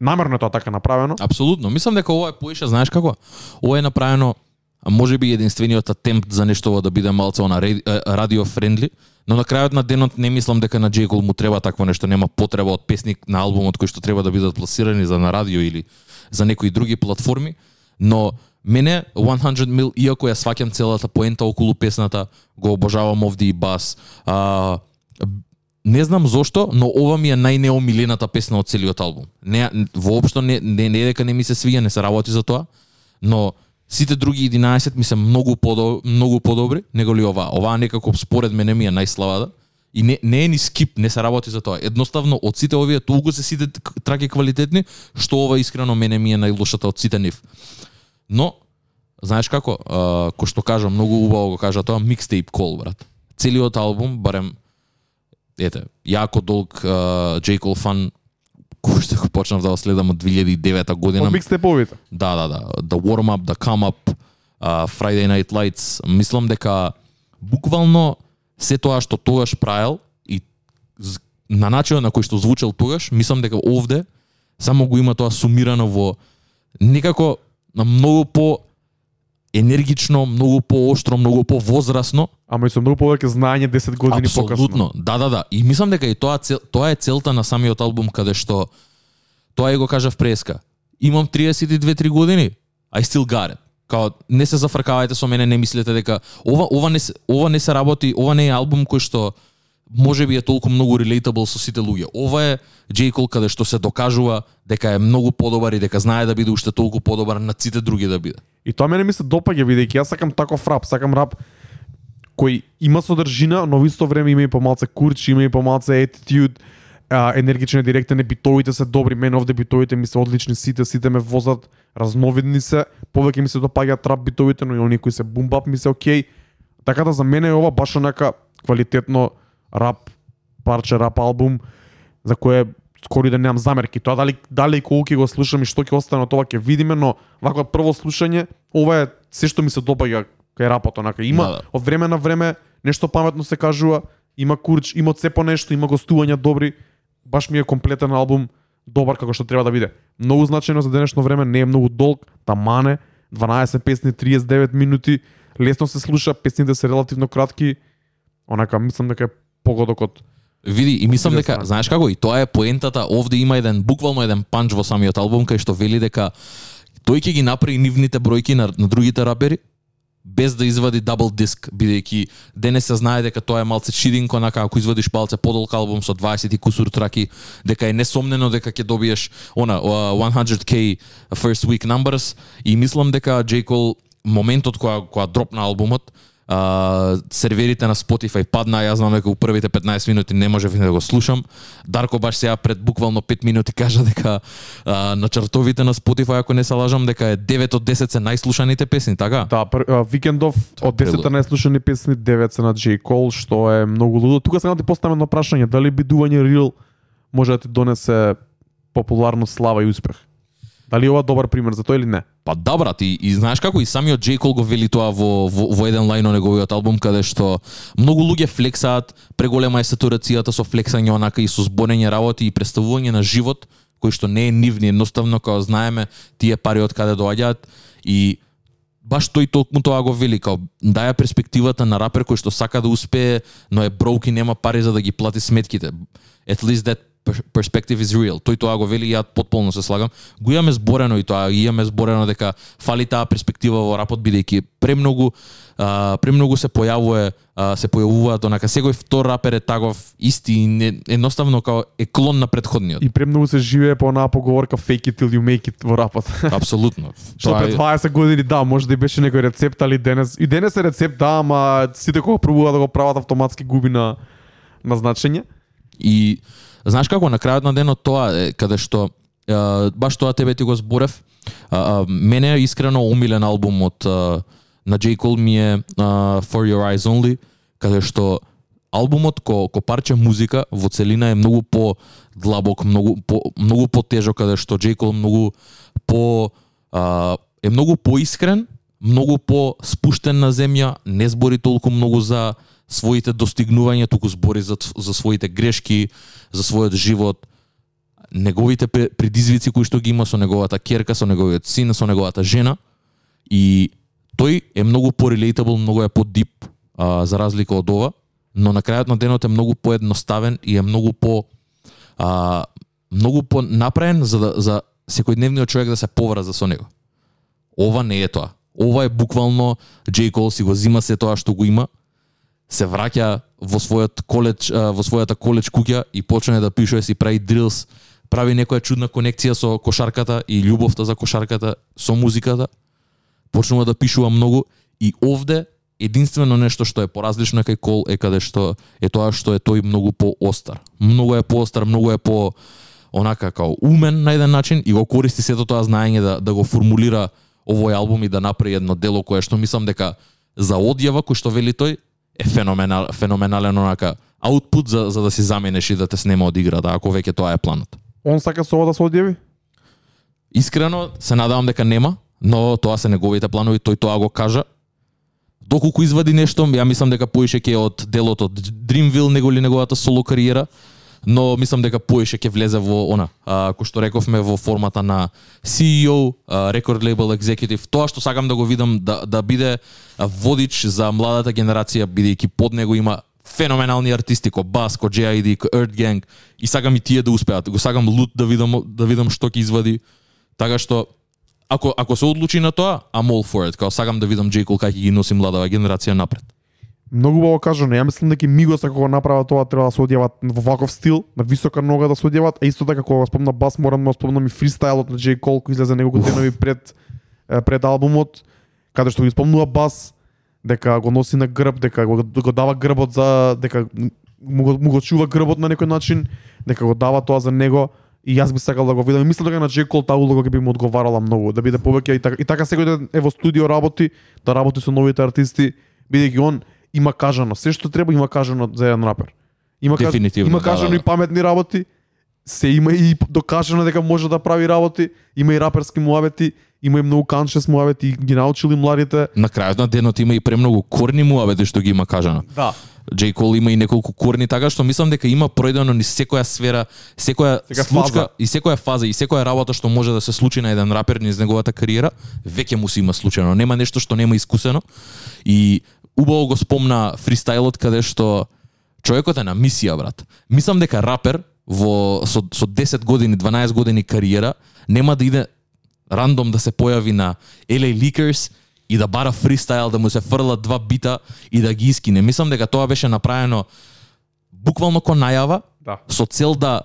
Намерно е тоа така направено. Апсолутно. Мислам дека ова е поише, знаеш како? Ова е направено а може би единствениот атемпт за нешто да биде малце она радио френдли, но на крајот на денот не мислам дека на J. Cole му треба такво нешто, нема потреба од песник на албумот кој што треба да бидат пласирани за на радио или за некои други платформи, но мене 100 Mil, иако ја сваќам целата поента околу песната, го обожавам овде и бас. А, не знам зошто, но ова ми е најнеомилената песна од целиот албум. Не воопшто не не, не дека не ми се свија, не се работи за тоа, но сите други 11 ми се многу подо, многу подобри него ли ова. Оваа некако според мене ми е најславата И не, не е ни скип, не се работи за тоа. Едноставно, од сите овие толку се сите траки квалитетни, што ова искрено мене ми е најлошата од сите нив. Но, знаеш како, а, кој што кажа, многу убаво го кажа тоа, микстейп кол брат. Целиот албум, барем, ете, јако долг J. Cole фан, кој што го почнав да го следам од 2009 година. Од микстеповите. Да, да, да. The Warm Up, The Come Up, uh, Friday Night Lights. Мислам дека буквално се тоа што тогаш правил и на начинот на кој што звучел тогаш, мислам дека овде само го има тоа сумирано во некако на многу по енергично, многу пооштро, многу повозрасно, Ама и со многу повеќе знаење 10 години покасно. Апсолутно. Да, да, да. И мислам дека и тоа цел, тоа е целта на самиот албум каде што тоа е го кажав преска. Имам 32-3 години. I still got it. Као не се зафркавајте со мене, не мислете дека ова ова не се, ова не се работи, ова не е албум кој што може би е толку многу relatable со сите луѓе. Ова е J. Cole каде што се докажува дека е многу подобар и дека знае да биде уште толку подобар на сите други да биде. И тоа мене ми се допаѓа бидејќи јас сакам таков рап, сакам рап кој има содржина, но во исто време има и помалце курч, има и помалце attitude, а, енергичен, директен, битовите се добри, мене овде битовите ми се одлични, сите, сите ме возат, разновидни се, повеќе ми се допаѓаат трап битовите, но и оние кои се бумбап ми се окей. Така да за мене е ова баш онака квалитетно рап парче, рап албум за кое скоро да немам замерки. Тоа дали дали и колку ќе го слушам и што ќе остане од ова ќе видиме, но вако прво слушање, ова е се што ми се допаѓа кај рапот, онака има Да, да. од време на време нешто паметно се кажува, има курч, има це по нешто, има гостувања добри, баш ми е комплетен албум, добар како што треба да биде. Многу значајно за денешно време, не е многу долг, тамане, 12 песни, 39 минути, лесно се слуша, песните се релативно кратки, онака мислам дека е погодок од Види, и мислам дека, знаеш како, и тоа е поентата, овде има еден, буквално еден панч во самиот албум, кај што вели дека тој ќе ги направи нивните бројки на, на другите рапери, без да извади дабл диск, бидејќи денес се знае дека тоа е малце чидинко, онака ако извадиш палце подолг албум со 20 и кусур траки, дека е несомнено дека ќе добиеш она uh, 100k first week numbers и мислам дека J. Cole моментот кога кога дропна албумот, а, серверите на Spotify падна, јас знам дека у првите 15 минути не можев да го слушам. Дарко баш сега пред буквално 5 минути кажа дека а, на чартовите на Spotify, ако не се лажам, дека е 9 од 10 се најслушаните песни, така? Да, пр, а, Викендов од 10 прелудо. најслушани песни 9 се на J. Cole, што е многу лудо. Тука сега да ти поставам едно прашање, дали бидување real може да ти донесе популарност, слава и успех. Дали е ова добар пример за тоа или не? Па да брат, и, и знаеш како и самиот J. Cole го вели тоа во, во, во еден лајн на неговиот албум каде што многу луѓе флексаат, преголема е сатурацијата со флексање онака и со збонење работи и представување на живот кој што не е нивни, едноставно као знаеме тие пари од каде доаѓаат и баш тој толку тоа го вели као даја перспективата на рапер кој што сака да успее, но е броук и нема пари за да ги плати сметките. At least that perspective is real. Тој тоа го вели и ја потполно се слагам. Го имаме зборено и тоа, и имаме зборено дека фали таа перспектива во рапот бидејќи премногу а, премногу се појавува а, се појавуваат онака секој втор рапер е таков исти и не, едноставно као е клон на предходниот. И премногу се живее по онаа поговорка fake it till you make it во рапот. Апсолутно. Што пред е 20 години да, може да и беше некој рецепт, али денес и денес е рецепт да, ама сите кога пробуваат да го прават автоматски губи на на значење. И знаеш како на крајот на денот тоа е каде што е, баш тоа тебе ти го зборев. А, а, мене искрено умилен албум од а, на J. Cole ми е а, For Your Eyes Only, каде што албумот ко, ко парче музика во целина е многу по длабок, многу по многу потежок каде што J. Cole многу по а, е многу поискрен, многу по спуштен на земја, не збори толку многу за своите достигнувања, туку збори за, за своите грешки, за својот живот, неговите предизвици кои што ги има со неговата керка, со неговиот син, со неговата жена и тој е многу по-relatable, многу е по-дип а, за разлика од ова, но на крајот на денот е многу поедноставен и е многу по а, многу по направен за да, за секојдневниот човек да се поврза со него. Ова не е тоа. Ова е буквално Джей Кол си го зима се тоа што го има, се враќа во својот коледж, во својата коледж куќа и почне да пишува си прави дрилс, прави некоја чудна конекција со кошарката и љубовта за кошарката со музиката. Почнува да пишува многу и овде единствено нешто што е поразлично кај Кол е каде што е тоа што е тој многу поостар. Многу е поостар, многу е по онака како умен на еден начин и го користи сето тоа знаење да да го формулира овој албум и да направи едно дело кое што мислам дека за одјава кој што вели тој е феноменал, феноменален онака аутпут за, за да си заменеш и да те снема од играта, ако веќе тоа е планот. Он сака со ова да се одјави? Искрено се надевам дека нема, но тоа се неговите планови, тој тоа го кажа. Доколку извади нешто, ја мислам дека поише ќе од делот од Dreamville него ли неговата соло кариера, но мислам дека поише ќе влезе во она, а, кој што рековме во формата на CEO, а, record label executive, тоа што сакам да го видам да да биде водич за младата генерација бидејќи под него има феноменални артисти ко Бас, ко JID, ко Earth Gang и сакам и тие да успеат. Го сакам лут да видам да видам што ќе извади. Така што ако ако се одлучи на тоа, I'm all for it. Као сакам да видам J. Cole како ќе ги носи младава генерација напред. Многу убаво кажано. Ја мислам дека Мигос ако го направат тоа треба да се одјават во ваков стил, на висока нога да се одјават, а исто така кога го спомна бас морам да спомнам и фристайлот на J. Cole кој излезе неколку денови пред пред албумот, каде што ги спомнува бас дека го носи на грб, дека го, го дава грбот за дека му го, му го чува грбот на некој начин, дека го дава тоа за него и јас би сакал да го видам. И мислам дека на J. Cole таа улога ќе би му одговарала многу, да биде повеќе и така, и така секој ден е во студио работи, да работи со новите артисти, бидејќи он има кажано, се што треба има кажано за еден рапер. Има Дефинитивно, има да, кажано да, и да. паметни работи, се има и докажано дека може да прави работи, има и раперски муавети, има и многу каншес муавети, и ги научили младите. На крајот на денот има и премногу корни муабети што ги има кажано. Да. J. Cole има и неколку корни, така што мислам дека има пројдено ни секоја сфера, секоја Секоја случка фаза. и секоја фаза и секоја работа што може да се случи на еден рапер низ неговата кариера, веќе му се има случено. Нема нешто што нема искусено. И убаво го спомна фристайлот каде што човекот е на мисија, брат. Мислам дека рапер во со, со 10 години, 12 години кариера нема да иде рандом да се појави на LA Lakers и да бара фристайл, да му се фрлат два бита и да ги искине. Мислам дека тоа беше направено буквално ко најава, Да. со цел да,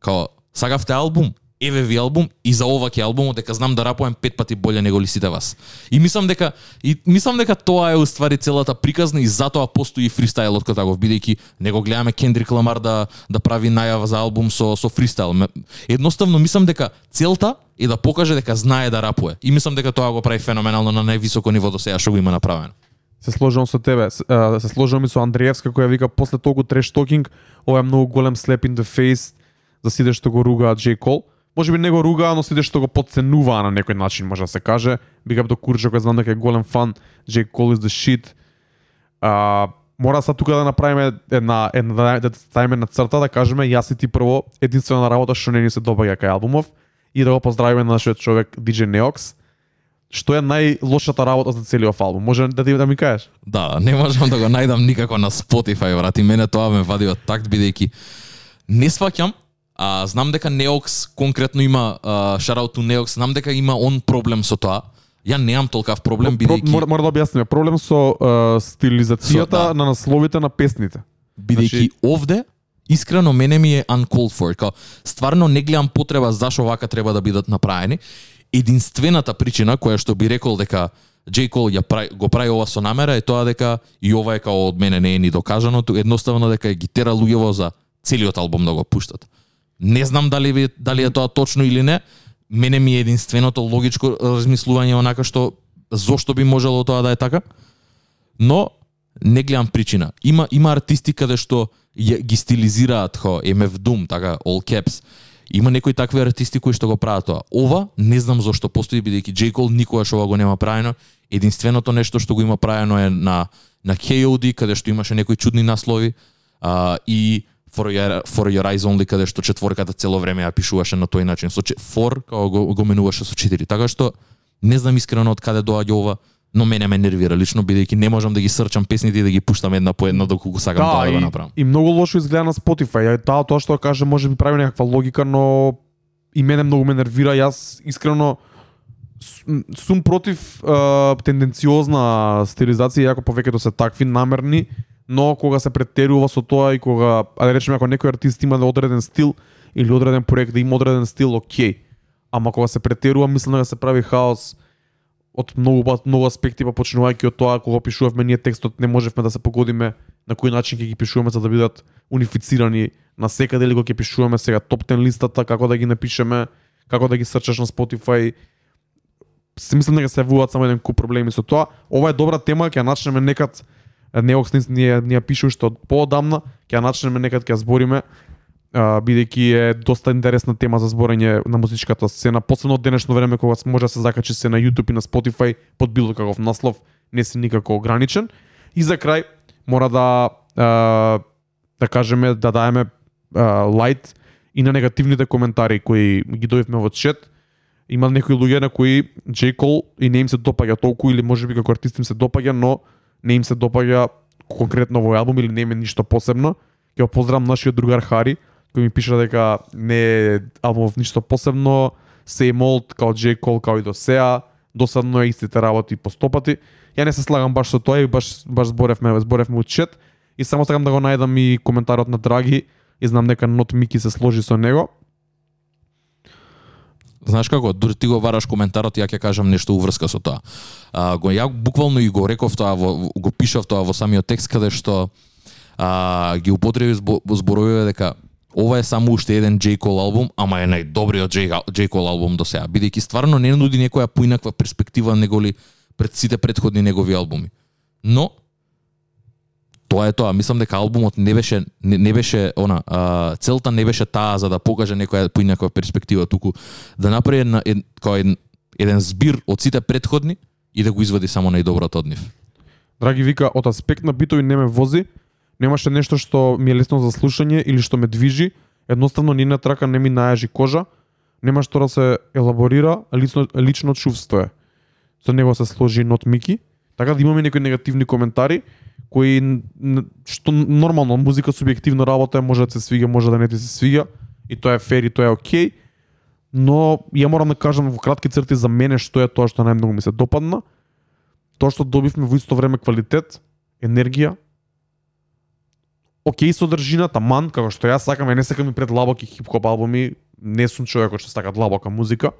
као, сагавте албум, еве ви албум и за ова ќе албумот дека знам да рапувам пет пати боле него ли сите вас. И мислам дека и мислам дека тоа е уствари целата приказна и затоа постои фристайлот кој таков бидејќи него гледаме Кендрик Ламар да да прави најава за албум со со фристайл. Едноставно мислам дека целта и да покаже дека знае да рапуе. И мислам дека тоа го прави феноменално на највисоко ниво до сега што го има направено. Се сложувам со тебе. С- Се сложувам и со Андреевска која вика после толку треш токинг, ова е многу голем slap in the face за сите што го ругаат Джей Кол. може би не го ругаа, но сите што го подценуваа на некој начин, може да се каже. Big up до Курча, кој знам дека е голем фан, Джей Кол is the shit. А, мора са тука да направиме една, една да, да ставиме на црта, да кажеме јас и ти прво единствена работа што не ни се допаѓа кај албумов и да го поздравиме на нашиот човек DJ Neox. Што е најлошата работа за целиот албум? Може да ти да ми кажеш? Да, не можам да го најдам никако на Spotify, брат, и мене тоа ме вади од такт бидејќи не сваќам, а знам дека Neox конкретно има to Neox, знам дека има он проблем со тоа. Ја немам толкав проблем Про- бидејќи мора, мора да објасниме. Проблем со uh, стилизацијата Со- да. на насловите на песните. бидејќи Значи- овде искрено мене ми е uncalled for. Као, стварно не гледам потреба зашо вака треба да бидат направени. Единствената причина која што би рекол дека J. Cole ја прај, го прави ова со намера е тоа дека и ова е као од мене не е ни докажано, едноставно дека е ги тера луѓево за целиот албум да го пуштат. Не знам дали ви, дали е тоа точно или не. Мене ми е единственото логичко размислување онака што зошто би можело тоа да е така. Но не гледам причина. Има има артисти каде што ја, ги стилизираат хо MF Doom, така all caps. Има некои такви артисти кои што го прават тоа. Ова не знам зошто постои бидејќи J Cole никогаш ова го нема правено. Единственото нешто што го има правено е на на KOD каде што имаше некои чудни наслови а, и For Your, For Your Eyes Only каде што четворката цело време ја пишуваше на тој начин со че- For као го, го менуваше со 4. Така што не знам искрено од каде доаѓа ова, но мене ме нервира лично бидејќи не можам да ги срчам песните и да ги пуштам една по една доколку сакам да го и, направам. и многу лошо изгледа на Spotify. Ја таа тоа што каже може би прави некаква логика, но и мене многу ме нервира. Јас искрено сум против е, тенденциозна стилизација, иако повеќето се такви намерни, но кога се претерува со тоа и кога, а да речеме ако некој артист има одреден стил или одреден проект да има одреден стил, окей. Ама кога се претерува, мислам дека се прави хаос од многу многу аспекти, па почнувајќи од тоа кога пишувавме ние текстот, не можевме да се погодиме на кој начин ќе ги пишуваме за да бидат унифицирани на секаде или го ќе пишуваме сега топ 10 листата, како да ги напишеме, како да ги срчаш на Spotify. Се мислам дека се вуваат само еден куп проблеми со тоа. Ова е добра тема, ќе начнеме некад Неокс ни ние ни ја пише уште од поодамна, ќе ја начнеме некад ќе збориме бидејќи е доста интересна тема за зборење на музичката сцена, посебно од денешно време кога се може да се закачи се на YouTube и на Spotify под било каков наслов, не си никако ограничен. И за крај мора да а, да кажеме да даеме лайт и на негативните коментари кои ги доивме во чет. Има некои луѓе на кои J. Cole и не им се допаѓа толку или можеби како артист им се допаѓа, но не им се допаѓа конкретно овој албум или не им е ништо посебно. Ќе поздравам нашиот другар Хари, кој ми пиша дека не е албумов ништо посебно, same old, као J. Cole, као и до сеа, досадно е истите работи по стопати. Ја не се слагам баш со тоа и баш баш зборевме, зборевме у чет и само сакам да го најдам и коментарот на Драги и знам дека Нот Мики се сложи со него. Знаеш како, дури ти го вараш коментарот, ја ќе кажам нешто уврска со тоа. А, го ја буквално и го реков тоа, во, го пишав тоа во самиот текст каде што а, ги употреби збо- зборовиве дека ова е само уште еден J. Cole албум, ама е најдобриот J. J. Cole албум до сега, бидејќи стварно не нуди некоја поинаква перспектива неголи пред сите предходни негови албуми. Но тоа е тоа. Мислам дека албумот не беше не, не беше она а, целта не беше таа за да покаже некоја поинаква перспектива, туку да направи една ед, као еден, еден збир од сите предходни и да го извади само најдоброто од нив. Драги вика, од аспект на битови не ме вози, немаше нешто што ми е лесно за слушање или што ме движи, едноставно нина трака не ми најажи кожа, нема што да се елаборира, а лично, лично чувство е. За него се сложи нот Мики, така да имаме некои негативни коментари, кои што нормално музика субјективна работа е, може да се свига, може да не ти се свига и тоа е фер и тоа е окей. Но ја морам да кажам во кратки црти за мене што е тоа што најмногу ми се допадна. Тоа што добивме во исто време квалитет, енергија, окей содржина, таман, како што јас сакам, ја не сакам и предлабоки хип-хоп албуми, не сум човекот што сака длабока музика.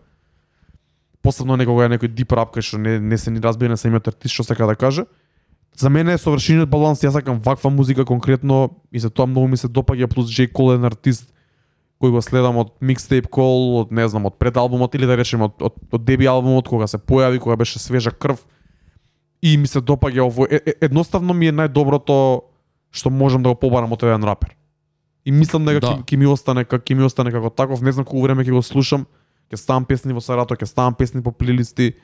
Посебно некога е некој дип рап кај што не, не се ни разбира на самиот артист што сака да каже. За мене е совршениот баланс, јас сакам ваква музика конкретно и за тоа многу ми се допаѓа плюс Джей Кол е артист кој го следам од микстейп кол, од не знам, од пред албумот или да речеме од, од, од деби албумот кога се појави, кога беше свежа крв и ми се допаѓа овој Е, е, едноставно ми е најдоброто што можам да го побарам од еден рапер. И мислам дека Да. ќе ми остане како ќе ми остане како таков, не знам колку време ќе го слушам, ќе ставам песни во сарато, ќе ставам песни по плейлисти.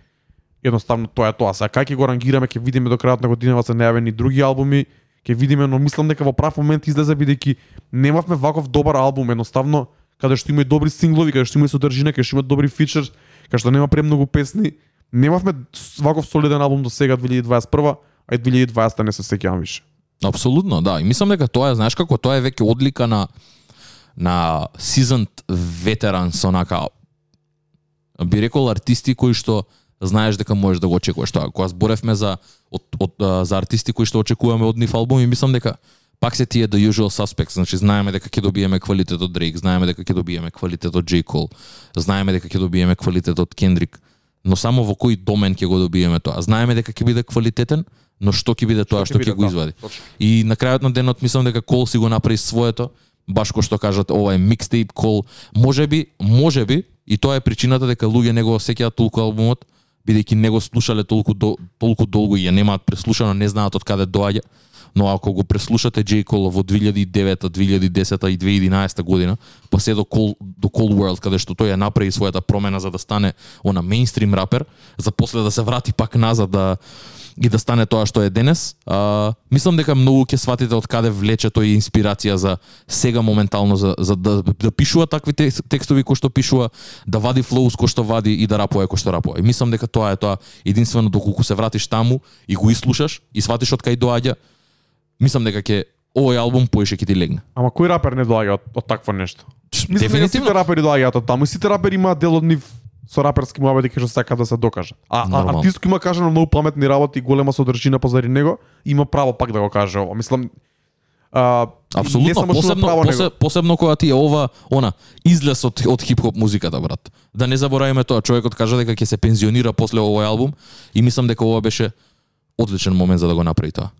Едноставно тоа е тоа. Сега кај ќе го рангираме, ќе видиме до крајот на годината се најавени други албуми, ќе видиме, но мислам дека во прав момент излезе бидејќи немавме ваков добар албум, едноставно каде што има и добри синглови, каде што има и содржина, каде што има добри фичерс, каде што нема премногу песни. Немавме ваков солиден албум до сега 2021, а и 2020 не се сеќавам више. Апсолутно, да. И мислам дека тоа е, знаеш како, тоа е веќе одлика на на seasoned ветеран со нака би рекол артисти кои што знаеш дека можеш да го очекуваш тоа. Кога зборевме за од, од, за артисти кои што очекуваме од нив албуми, мислам дека пак се тие the usual suspects, значи знаеме дека ќе добиеме квалитет од Drake, знаеме дека ќе добиеме квалитет од J. Cole, знаеме дека ќе добиеме квалитет од Kendrick, но само во кој домен ќе го добиеме тоа. Знаеме дека ќе биде квалитетен, но што ќе биде тоа што ќе го да, извади. точно. И на крајот на денот мислам дека Кол си го направи своето, баш кој што кажат ова е микстейп Кол. Можеби, можеби и тоа е причината дека луѓе не го толку албумот, бидејќи не го слушале толку до, толку долго и ја немаат преслушано, не знаат од каде доаѓа. Но ако го преслушате J. Cole во 2009, 2010 и 2011 година, па се до Cole, до Cold World, каде што тој ја направи својата промена за да стане она мейнстрим рапер, за после да се врати пак назад да и да стане тоа што е денес. А, мислам дека многу ќе сватите од каде влече тој инспирација за сега моментално за, за да, да пишува такви текс- текстови кои што пишува, да вади флоус кои што вади и да рапува кои што рапува. И мислам дека тоа е тоа единствено доколку се вратиш таму и го ислушаш и сватиш од кај доаѓа, мислам дека ќе овој албум поише ќе ти легне. Ама кој рапер не доаѓа од, од такво нешто? Мислам дека Дефинитивно. сите рапери доаѓаат од таму и сите рапери имаат дел од нив со раперски муабети кај што сакаат да се докажат. А, а Нормално. артист кој има кажано многу паметни работи и голема содржина позади него, има право пак да го каже ова. Мислам а, Апсолутно, посебно, право, посе, него. посебно кога ти е ова, она, излез од, од хип-хоп музиката, брат. Да не забораваме тоа, човекот кажа дека ќе се пензионира после овој албум и мислам дека ова беше одличен момент за да го направи тоа.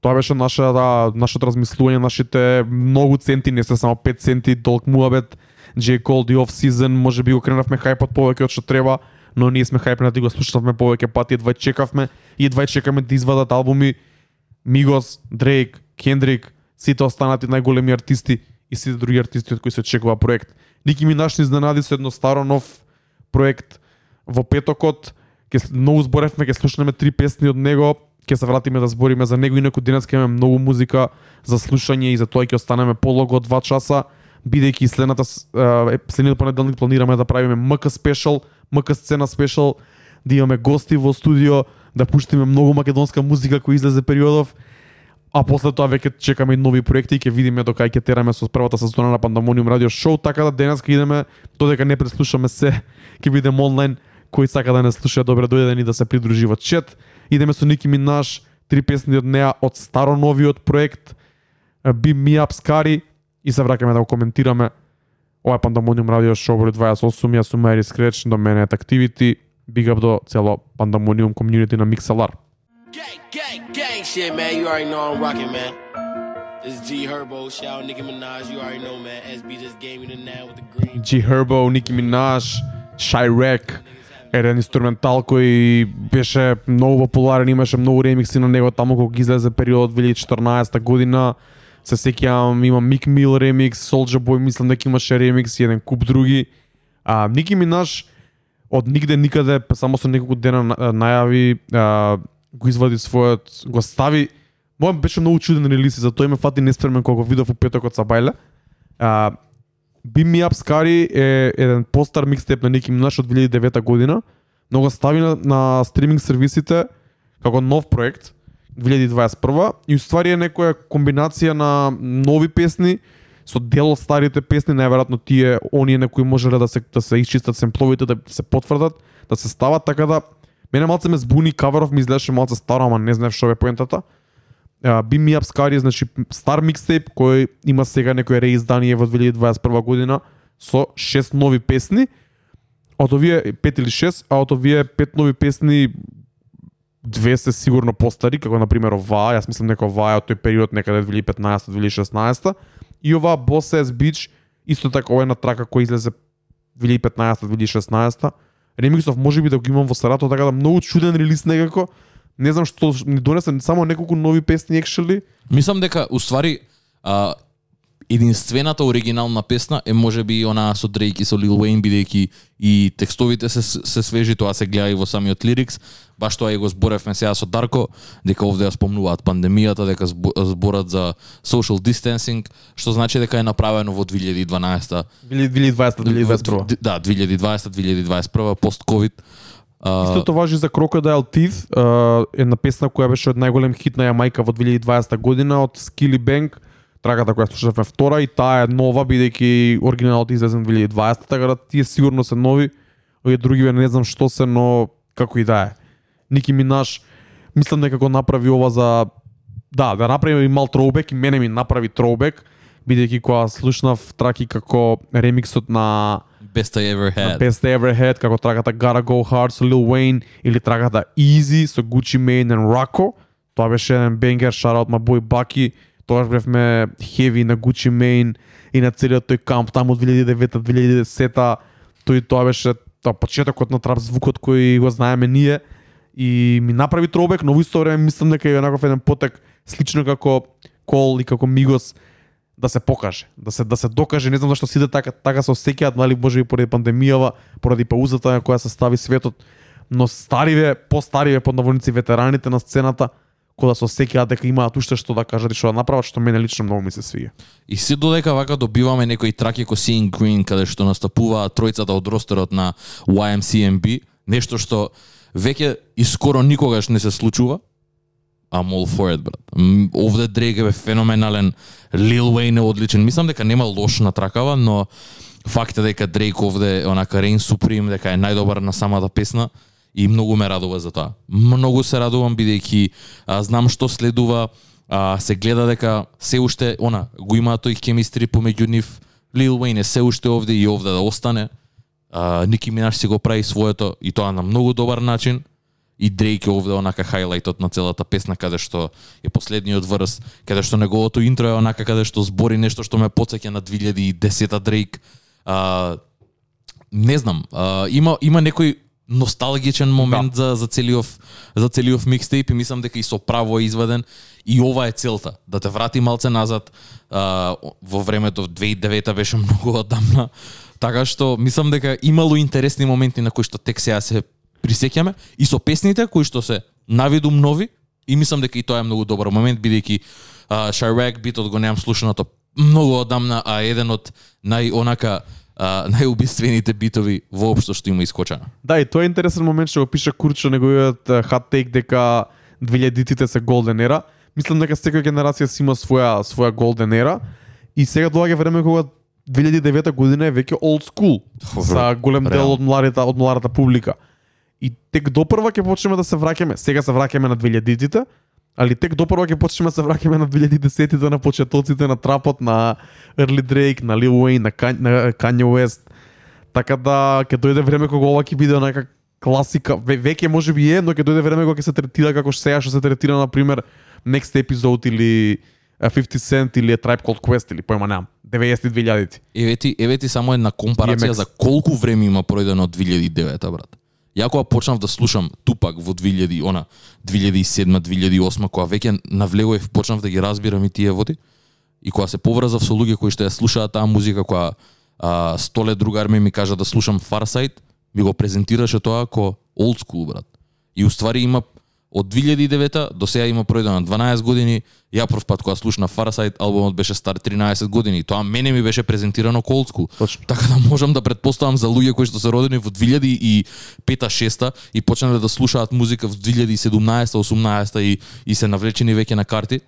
Тоа беше наша да, нашето размислување, нашите многу центи, не се само 5 центи, толк муабет, J. Cole, The Off Season, може би го кренавме хајпот повеќе од што треба, но ние сме хајпнати, да го слушнавме повеќе пати, едва чекавме и едва чекаме да извадат албуми Мигос, Дрейк, Кендрик, сите останати најголеми артисти и сите други артисти од кои се очекува проект. Ники Минаш ни изненади со едно старо нов проект во петокот. Ке многу зборевме, ќе слушнеме три песни од него, ќе се вратиме да збориме за него, инаку денес ќе имаме многу музика за слушање и за тоа ќе останеме полого од 2 часа, бидејќи следната следниот понеделник планираме да правиме МК спешал, МК сцена спешал, да имаме гости во студио, да пуштиме многу македонска музика која излезе периодов, а после тоа веќе чекаме и нови проекти и ќе видиме до кај ќе тераме со првата сезона на Пандамониум радио шоу, така да денес ќе идеме, додека не преслушаме се, ќе бидеме онлайн, кој сака да не слуша, добре дојден и да се придружи во чет. Идеме со Ники Минаш, три песни од неа од старо новиот проект Be Me Up Scary и се враќаме да го коментираме Ова е Пандамониум радио шоу број 28, јас сум Мари Скреч, до мене е Activity, big up до цело Пандамониум комјунити на Mixalar. Gang, gang, gang shit, man. You already know I'm rocking, man. This is G Herbo, shout out Nicki Minaj. You already know, man. SB just gave me the now with the green. G Herbo, Nicki Minaj, Shirek, еден инструментал кој беше многу популарен, имаше многу ремикси на него таму кога излезе период 2014 година. Се сеќавам, има Мик Мил ремикс, Soldier Boy мислам дека имаше ремикс и еден куп други. А Ники Минаш од нигде никаде па само со неколку дена најави а, го извади својот го стави Мојот беше многу чуден релиз и затоа ме фати неспремен кога го видов у петокот са бајле. А, Beam Me Up Scary е еден постар микстеп на Ники Минаш од 2009 година, но го стави на, на стриминг сервисите како нов проект 2021 и уствари е некоја комбинација на нови песни со дел од старите песни, најверојатно тие оние на кои можеле да се да се исчистат семпловите, да се потврдат, да се стават така да мене малце ме збуни каверов ми изгледаше малце старо, ама не знаев што е поентата. Uh, Beam Me Up Scary значи стар микстейп кој има сега некој реиздание во 2021 година со шест нови песни. Од овие пет или шест, а од овие пет нови песни две се сигурно постари, како на пример оваа, јас мислам дека оваа е од тој период некаде да 2015-2016 и оваа Boss Ass Beach исто така ова е на трака кој излезе 2015-2016 ремиксов можеби да го имам во сарато, така да многу чуден релиз некако. Не знам што ни донесе само неколку нови песни екшели. Мислам дека уствари а, единствената оригинална песна е можеби и онаа со Дрейк и со Лил Уейн бидејќи и текстовите се се свежи, тоа се гледа и во самиот лирикс. Баш тоа и го зборевме сега со Дарко, дека овде ја спомнуваат пандемијата, дека збо- зборат за social distancing, што значи дека е направено во 2012 2020-2021. Д- Да, 2020-2021 пост-ковид. А, Истото важи за Crocodile Teeth, а, една песна која беше од најголем хит на Јамајка во 2020 година од Skilly Bang, трагата која слушавме втора и таа е нова бидејќи оригиналот излезен 2020, така да тие сигурно се нови. Овие другиве не знам што се, но како и да е. Ники Минаш мислам дека го направи ова за да, да направи и мал троубек и мене ми направи троубек бидејќи кога слушнав траки како ремиксот на Best I ever had. Best They Ever Had, како трагата Gotta Go Hard со Lil Wayne или трагата Easy со Gucci Mane and Rocco. Тоа беше еден бенгер, out my boy Baki. Тогаш бевме heavy на Gucci Mane и на целиот тој камп таму од 2009-2010. Тој тоа беше тоа почетокот на трап звукот кој го знаеме ние и ми направи тробек, но во исто време мислам дека е онаков еден потек слично како Кол и како Мигос да се покаже, да се да се докаже, не знам зашто сите така така се осеќаат, нали можеби поради пандемијава, поради паузата која се стави светот, но стариве, постариве под наводници ветераните на сцената кога да се осеќаат дека имаат уште што да кажат и што да направат, што мене лично многу ми се свиѓа. И се додека вака добиваме некои траки како Seeing Green, каде што настапуваат тројцата од ростерот на YMCMB, нешто што веќе и скоро никогаш не се случува, I'm all for it, брат. Овде Дрейк е феноменален, Lil Wayne е одличен. Мислам дека нема лош на тракава, но факт е дека Дрейк овде онака Reign Supreme, дека е најдобар на самата песна и многу ме радува за тоа. Многу се радувам бидејќи а, знам што следува, а, се гледа дека се уште она го има тој хемистри помеѓу нив. Lil Wayne е се уште овде и овде да остане. А, Ники Минаш си го прави своето и тоа на многу добар начин. И Дрейк е овде онака хайлайтот на целата песна каде што е последниот врз, каде што неговото интро е онака каде што збори нешто што ме потсеќа на 2010-та Дрейк. А, не знам, а, има има некои носталгичен момент да. за за целиот за целиот микстейп и мислам дека и со право е изведен и ова е целта да те врати малце назад. А, во времето 2009 беше многу одамна. Така што мислам дека имало интересни моменти на кои што тек сега се присеќаме. И со песните кои што се навидум нови. И мислам дека и тоа е многу добар момент бидејќи Chirac битот го немам слушането многу одамна а еден од нај онака а, најубиствените битови воопшто што има искочено. Да, и тоа е интересен момент што го пише Курчо неговиот хат тейк дека 2000-тите се голден ера. Мислам дека секоја генерација си има своја своја голден ера и сега доаѓа време кога 2009 година е веќе old school за голем дел од младата од младата публика. И тек допрва ќе почнеме да се враќаме. Сега се враќаме на 2000-тите, али тек допрва ќе почнеме да се враќаме на 2010-тите на почетоците на трапот на Early Drake, на Lil Wayne, на, Kanye, на Kanye West. Така да ќе дојде време кога ова ќе биде онака класика. Ве, веќе можеби е, но ќе дојде време кога ќе се третира како што сега што се третира на пример Next Episode или а, 50 Cent или A Tribe Called Quest или појма немам. 90 2000 Еве ти, еве ти само една компарација за колку време има пројдено од 2009 брат. Ја кога почнав да слушам Тупак во 2000, она 2007, 2008, кога веќе навлегоев, почнав да ги разбирам и тие води. И кога се поврзав со луѓе кои што ја слушаат таа музика, кога а, столе другар ми ми кажа да слушам Farsight, ми го презентираше тоа како old school брат. И уствари има од 2009 до сега има пројдено 12 години. Ја прв пат кога слушнав Farsight, албумот беше стар 13 години. Тоа мене ми беше презентирано. Точно. Така да можам да предпоставам за луѓе кои што се родени во 2005-6 и почнале да слушаат музика во 2017-18 и, и се навлечени веќе на карти,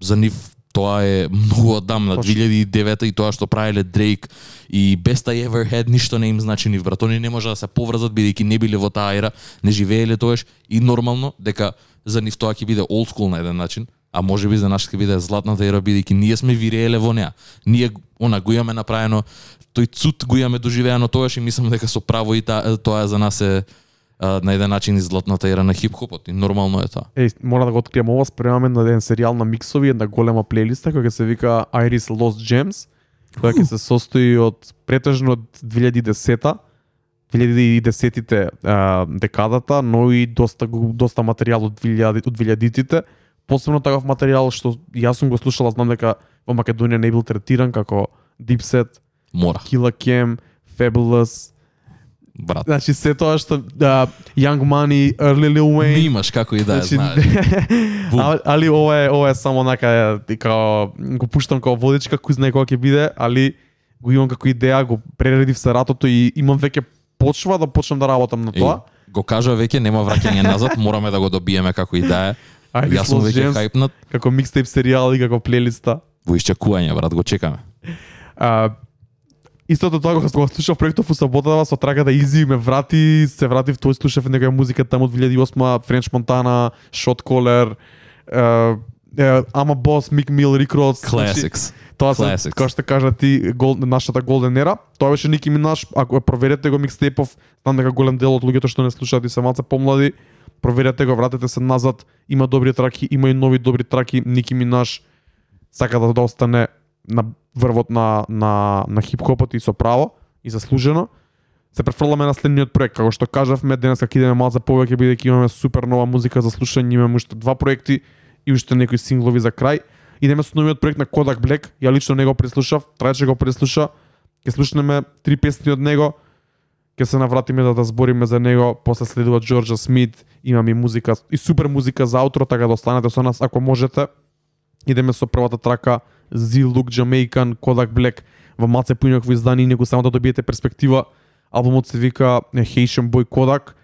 за нив тоа е многу одамна, Точно. 2009 и тоа што правеле Дрейк и Best I Ever Had ништо не им значи нив брат. Они не може да се поврзат бидејќи не биле во таа ера, не живееле тоаш и нормално дека за нив тоа ќе биде old school на еден начин, а може би за нас ќе биде златната ера бидејќи ние сме вирееле во неа. Ние она го имаме направено тој цуд го имаме доживеано тоаш и мислам дека со право и та, тоа за нас е а, на еден начин и златната ера на хип-хопот и нормално е тоа. Еј, мора да го открием ова, спремаме на еден серијал на миксови, една голема плейлиста која ќе се вика Iris Lost Gems, која ќе се состои од претежно од 2010-та, 2010-тите а, декадата, но и доста доста материјал од 2000 од 2000-тите. Посебно таков материјал што јас сум го слушала, знам дека во Македонија не бил третиран како Dipset, Мора, Killa Cam, Fabulous, брат. значи се тоа што да, Young Money, Early Lil Wayne. Ми имаш како и да Значи, знаеш. А, али ова е ова е само нака као го пуштам како водичка кој знае кога ќе биде, али го имам како идеја, го прередив се ратото и имам веќе почва да почнам да работам на тоа. Еј, го кажа веќе нема враќање назад, мораме да го добиеме како и да. Ајде, Јас сум веќе хајпнат. како микстейп серијал и како плейлиста. Во исчекување, брат, го чекаме. А, истото тоа кога го слушав проектов у саботава со трагата Изи ме врати, се вратив тој слушав некоја музика таму од 2008 Френч Монтана, Shot Caller, uh, Ама Бос, Мик Мил, Рик Рос. Classics. Тоа се, како што кажа ти, гол, нашата Голден Ера. Тоа беше Ники Минаш, ако ја проверете го микстейпов, знам дека голем дел од луѓето што не слушаат и се малце помлади, проверете го, вратете се назад, има добри траки, има и нови добри траки, Ники Минаш сака да, да остане на врвот на, на, на хип-хопот и со право и заслужено. Се префрламе на следниот проект, како што кажавме, денес како идеме малце повеќе бидејќи имаме супер нова музика за слушање, имаме уште два проекти и уште некои синглови за крај. Идеме со новиот проект на Kodak Black, ја лично него преслушав, трајче го преслуша. Ќе слушнеме три песни од него, ќе се навратиме да да збориме за него, после следува Джорджа Смит, имаме и музика и супер музика за аутро, така да останете со нас ако можете. Идеме со првата трака Z Look Jamaican Kodak Black во маце поинаково издание, него само да добиете перспектива. Албумот се вика Haitian Boy Kodak,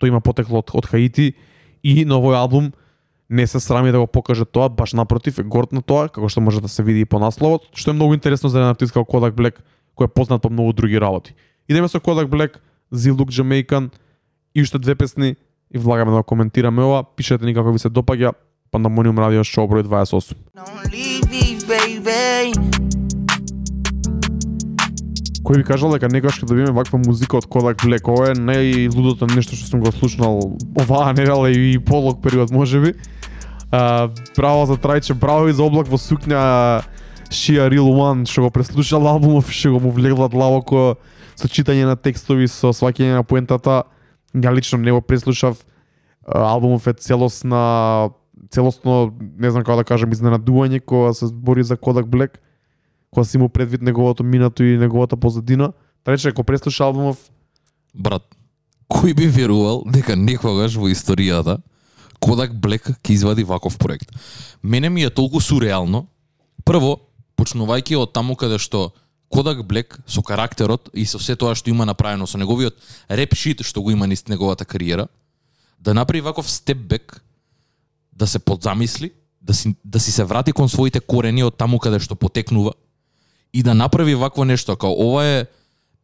тој има потекло од, од Хаити и на овој албум не се срами да го покаже тоа, баш напротив е горд на тоа, како што може да се види и по насловот, што е многу интересно за еден артист како Kodak Black, кој е познат по многу други работи. Идеме со Kodak Black, Z Look Jamaican и уште две песни и влагаме да коментираме ова, пишете ни како ви се допаѓа, Пандамониум радио шоу број 28. Don't leave me, baby. Кој ви кажал дека некогаш ќе добиеме ваква музика од Kodak Black? Ова е најлудото нешто што сум го слушнал оваа недела и полог период можеби. А, браво за Трајче, браво и за облак во сукња Shia Real One, што го преслушал албумов и што го му влегла длабоко со читање на текстови, со сваќање на поентата. Ја лично не го преслушав. Албумов е целосна целосно, не знам како да кажам, изненадување кога се бори за Кодак Блек, кога си му предвид неговото минато и неговата позадина. Така Рече, ако преслуша албумов, Брат, кој би верувал дека некогаш во историјата Кодак Блек ќе извади ваков проект? Мене ми е толку сурреално. Прво, почнувајќи од таму каде што Кодак Блек со карактерот и со се тоа што има направено со неговиот реп шит што го има низ неговата кариера, да направи ваков степ бек, да се подзамисли, да си, да си се врати кон своите корени од таму каде што потекнува и да направи вакво нешто, као ова е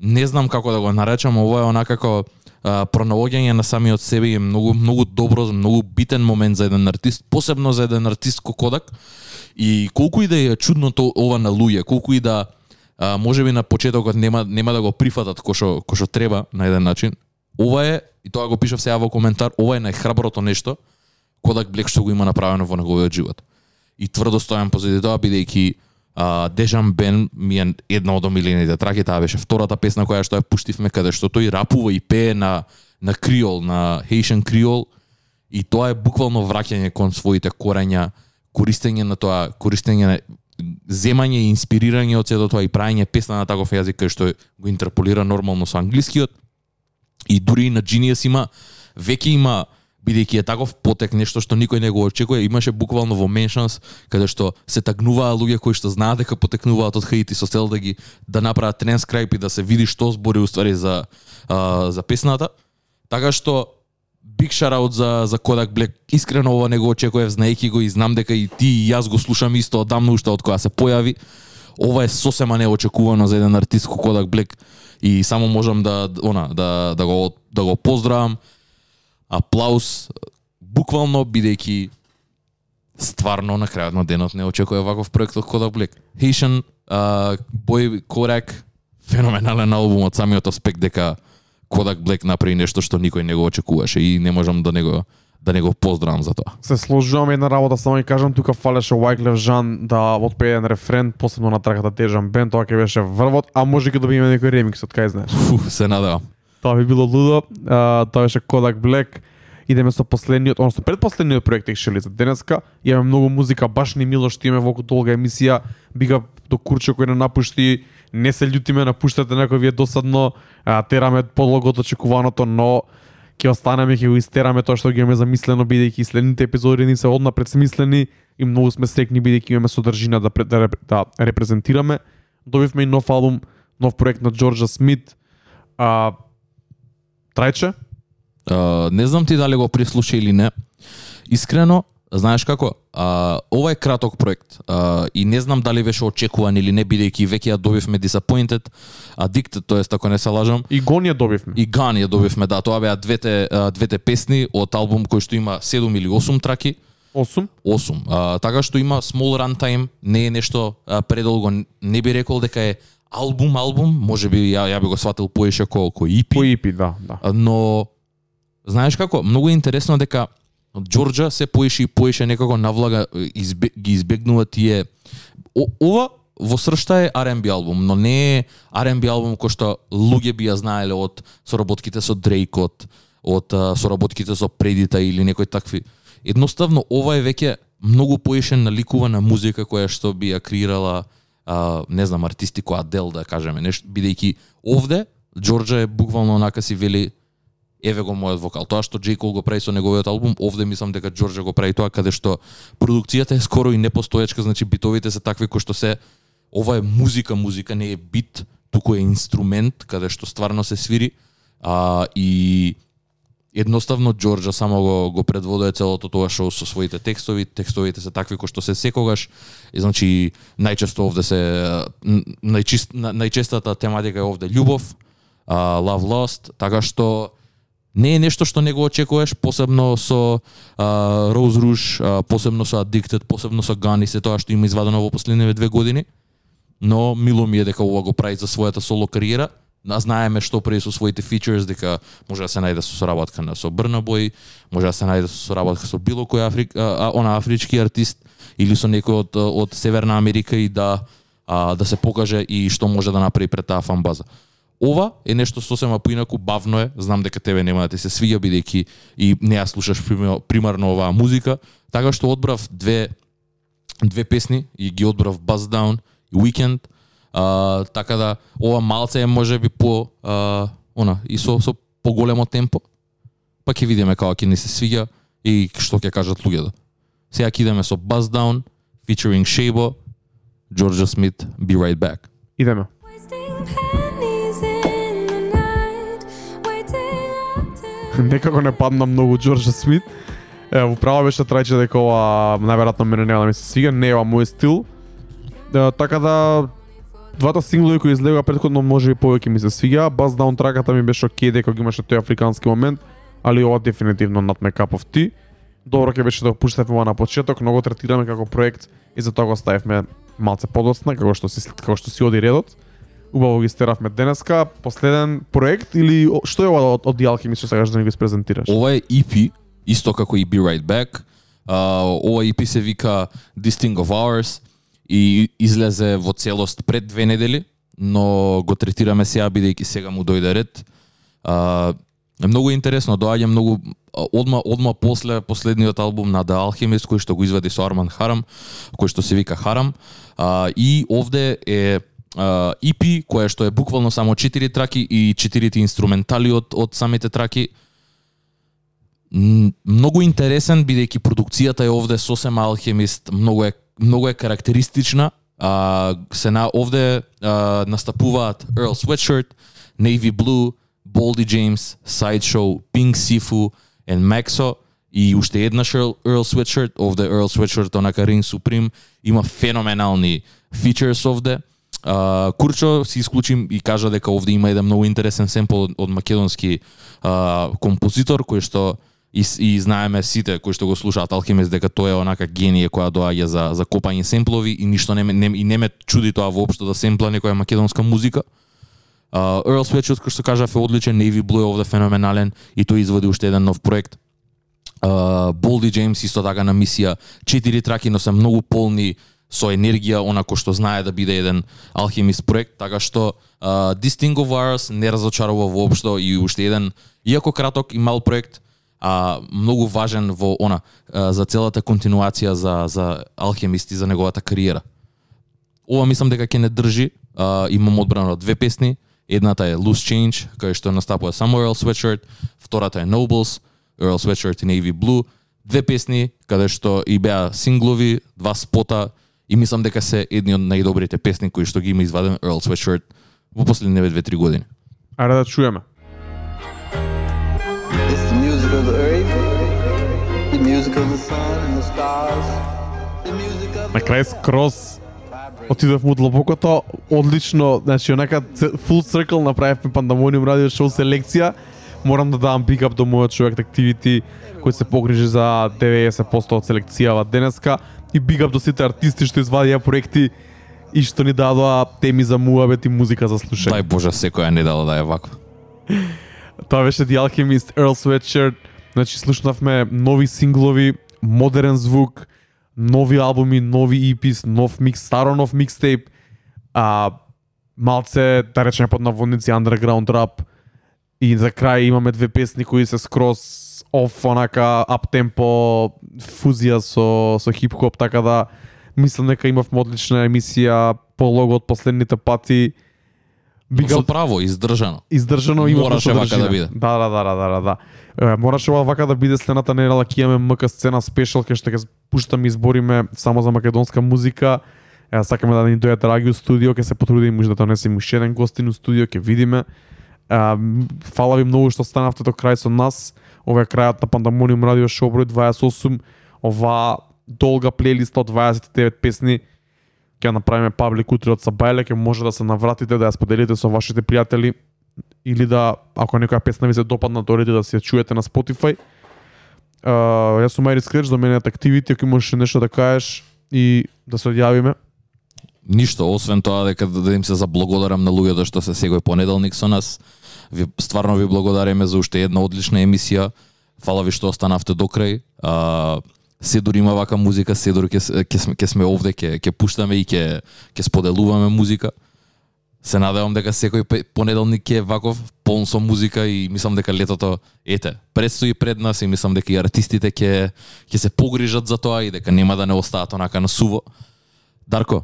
не знам како да го наречам, ова е онака како пронаоѓање на самиот себе е многу многу добро, многу битен момент за еден артист, посебно за еден артист ко Кодак. И колку и да е чудно то ова на луѓе, колку и да а, можеби на почетокот нема нема да го прифатат кошо кошо треба на еден начин, ова е и тоа го пишав сега во коментар, ова е најхраброто нешто Кодак Блек што го има направено во неговиот живот. И тврдо стојам позади тоа бидејќи а, Дежан Бен ми е една од омилените траки, таа беше втората песна која што ја пуштивме каде што тој рапува и пее на на криол, на Haitian криол и тоа е буквално враќање кон своите корења, користење на тоа, користење на земање и инспирирање од сето тоа и правење песна на таков јазик кај што го интерполира нормално со англискиот и дури и на Genius има веќе има бидејќи е таков потек нешто што никој не го очекува, имаше буквално во меншанс каде што се тагнуваа луѓе кои што знаат дека потекнуваат од Хаити со цел да ги да направат транскрайб и да се види што збори уствари за а, за песната. Така што Big shout out за за Kodak Black. Искрено ова не го очекував, знаејќи го и знам дека и ти и јас го слушам исто одамно уште од кога се појави. Ова е сосема неочекувано за еден артист како Kodak Black и само можам да она да да го да го поздравам. Аплаус буквално бидејќи стварно на крајот на денот не очекува ваков проект од Kodak Black. Haitian uh, Boy Kodak феноменален албум од самиот аспект дека Kodak Black направи нешто што никој не го очекуваше и не можам да не го да не го поздравам за тоа. се сложувам една работа, само ја кажам, тука фалеше Wyclef Жан да отпее еден рефрен, посебно на траката Тежан Бен, тоа ќе беше врвот, а може ќе добиеме некој ремикс од кај знаеш. Фу, се надевам. Тоа би било лудо, а, тоа беше Kodak Black. идеме со последниот, односно предпоследниот проект Екшели за денеска. Имаме многу музика, баш ни мило што имаме во долга емисија. Бига до Курче кој не напушти, не се љутиме, напуштате некој ви е досадно, а, тераме подлого од очекуваното, но ќе останеме, ќе го истераме тоа што ги имаме замислено, бидејќи следните епизоди ни се однапред смислени и многу сме срекни бидејќи имаме содржина да, да, да репрезентираме. Добивме и нов албум, нов проект на Джорджа Смит. А, трајче? А, не знам ти дали го прислуша или не. Искрено, знаеш како, а, ова е краток проект а, и не знам дали беше очекуван или не, бидејќи веќе ја добивме Disappointed, Addicted, тоест ако не се лажам, И гон ја добивме. и Gun ја добивме, да, тоа беа двете, а, двете песни од албум кој што има 7 или 8 траки, 8. 8. А, така што има small runtime, не е нешто а, предолго, не би рекол дека е албум, албум, може би ја, ја би го сватил поише ко, ко EP. По EP, да, да. Но знаеш како, многу е интересно дека Џорџа се поише и поише некако навлага избе, ги избегнува тие О, ова во сршта е R&B албум, но не е R&B албум кој што луѓе би ја знаеле од соработките со Дрейк, од, соработките со Предита или некои такви. Едноставно ова е веќе многу поише наликува на музика која што би ја креирала а, не знам, артисти која Адел да кажеме, нешто бидејќи овде Џорџа е буквално онака си вели еве го мојот вокал. Тоа што Джей Кол го прави со неговиот албум, овде мислам дека Џорџа го прави тоа каде што продукцијата е скоро и непостоечка, значи битовите се такви кои што се ова е музика, музика не е бит, туку е инструмент каде што стварно се свири. А, и едноставно Џорџа само го, го предводува целото тоа шоу со своите текстови, текстовите се такви кои што се секогаш, и значи најчесто овде се најчист, најчестата тематика е овде љубов, uh, love lost, така што не е нешто што не го очекуваш, посебно со uh, Rose Rouge, uh, посебно со Addicted, посебно со Gun и се тоа што има извадено во последниве две години. Но мило ми е дека ова го прави за својата соло кариера. Знаеме што прави со своите фичерс, дека може да се најде со соработка на со Брнабој, може да се најде со соработка со било кој Африк, а, она афрички артист или со некој од од Северна Америка и да а, да се покаже и што може да направи пред таа фан база. Ова е нешто сосема поинаку бавно е, знам дека тебе нема да ти се свиѓа бидејќи и не ја слушаш примарно оваа музика, така што одбрав две две песни и ги одбрав Buzz Down и Weekend. А, така да ова малце е можеби по а, она и со со поголемо темпо. Па ќе видиме како ќе ни се свиѓа и што ќе кажат луѓето. Сега ќе идеме со Buzz Down featuring Shabo, Georgia Smith, Be Right Back. Идеме. Некако не падна многу Џорџа Смит. Е, управо беше трајче дека ова најверојатно мене нема да ми се свига, не е ова мој стил. Е, така да двата синглови кои излегоа претходно може и повеќе ми се свиѓа. Бас Down траката ми беше окей дека го имаше тој африкански момент, али ова дефинитивно над Мекапов ти. Добро ќе беше да го пуштавме ова на почеток, но го третираме како проект и затоа го ставивме малце подоцна, како што си како што си оди редот. Убаво ги стеравме денеска. Последен проект или што е ова од, од The Alchemist што сакаш да ни го презентираш? Ова е EP, исто како и Be Right Back. Uh, ова EP се вика This Thing of Ours и излезе во целост пред две недели, но го третираме сега бидејќи сега му дојде ред. А, многу интересно, доаѓа многу одма одма после последниот албум на The Alchemist кој што го извади со Арман Харам, кој што се вика Харам. а, и овде е uh, EP која што е буквално само 4 траки и 4 инструментали од од самите траки. Многу интересен бидејќи продукцијата е овде сосема алхемист, многу е многу е карактеристична. А, се на овде а, настапуваат Earl Sweatshirt, Navy Blue, Boldy James, Sideshow, Pink Sifu и Maxo и уште еднаш Earl, Earl Sweatshirt, овде Earl Sweatshirt онака Ring Supreme има феноменални features овде. Uh, Курчо си исклучим и кажа дека овде има еден многу интересен семпл од, од македонски uh, композитор кој што и, и знаеме сите кои што го слушаат Алхимис дека тоа е онака генија која доаѓа за за копање семплови и ништо не не, и не ме чуди тоа воопшто да семпла некоја македонска музика. Uh, Earl Sweatshirt, кој што кажав, е одличен, Navy Blue е овде феноменален и тој изводи уште еден нов проект. Uh, Болди James исто така на мисија, четири траки, но се многу полни со енергија, онако што знае да биде еден алхимист проект, така што uh, This Thing of Ours не разочарува воопшто и уште еден, иако краток и мал проект, а многу важен во она за целата континуација за за Алхемист и за неговата кариера. Ова мислам дека ќе не држи. А, имам одбрано две песни. Едната е Loose Change, кај што настапува само Earl Sweatshirt, втората е Nobles, Earl Sweatshirt и Navy Blue. Две песни каде што и беа синглови, два спота и мислам дека се едни од најдобрите песни кои што ги има изваден Earl Sweatshirt во последните 2-3 години. Ајде да чуеме. На крај скроз отидов му длабокото, одлично, значи онака full circle направивме Пандамониум радио шоу селекција. Морам да дадам big up до мојот човек Activity кој се погрижи за 90% од селекцијава денеска и big up до сите артисти што извадија проекти и што ни дадоа теми за муабет и музика за слушање. Дај Боже секоја недела да е вако. Тоа беше The Alchemist, Earl Sweatshirt. Значи, слушнавме нови синглови, модерен звук, нови албуми, нови EPs, нов микс, старо нов микстейп, а малце, да речеме под наводници, underground rap. И за крај имаме две песни кои се скрос оф, онака, ап темпо, фузија со, со хип-хоп, така да мислам дека имавме одлична емисија, полого од последните пати. Big Со up право, издржано. издржано има Мораше вака да биде. Да, да, да, да, да, да, да. Е, мораше ова вака да биде следната недела ќе имаме МК сцена спешал кај што ќе пуштаме и избориме само за македонска музика. Е, сакаме да ни дојат драги у студио, ќе се потрудиме може да донесеме уште еден гостин у студио, ќе видиме. Е, фала ви многу што станавте до крај со нас. Ова е крајот на Пандамониум радио шоу број 28. Ова долга плейлиста од 29 песни ќе направиме паблик утре од Сабајле, ќе може да се навратите да ја споделите со вашите пријатели или да ако некоја песна ви се допадна, да дорите да се ја чуете на Spotify. Uh, јас сум Мајри Скреч, до мене е Activity, ако имаш нешто да кажеш и да се одјавиме. Ништо, освен тоа дека да им се заблагодарам на луѓето што се секој понеделник со нас. Ви стварно ви благодариме за уште една одлична емисија. Фала ви што останавте до крај. Uh, Седор има вака музика, Седор ке, ке, сме ке сме овде, ке, ке пуштаме и ке, ке споделуваме музика. Се надевам дека секој понеделник е ваков полн со музика и мислам дека летото ете предстои пред нас и мислам дека и артистите ќе ќе се погрижат за тоа и дека нема да не остаат онака на суво. Дарко,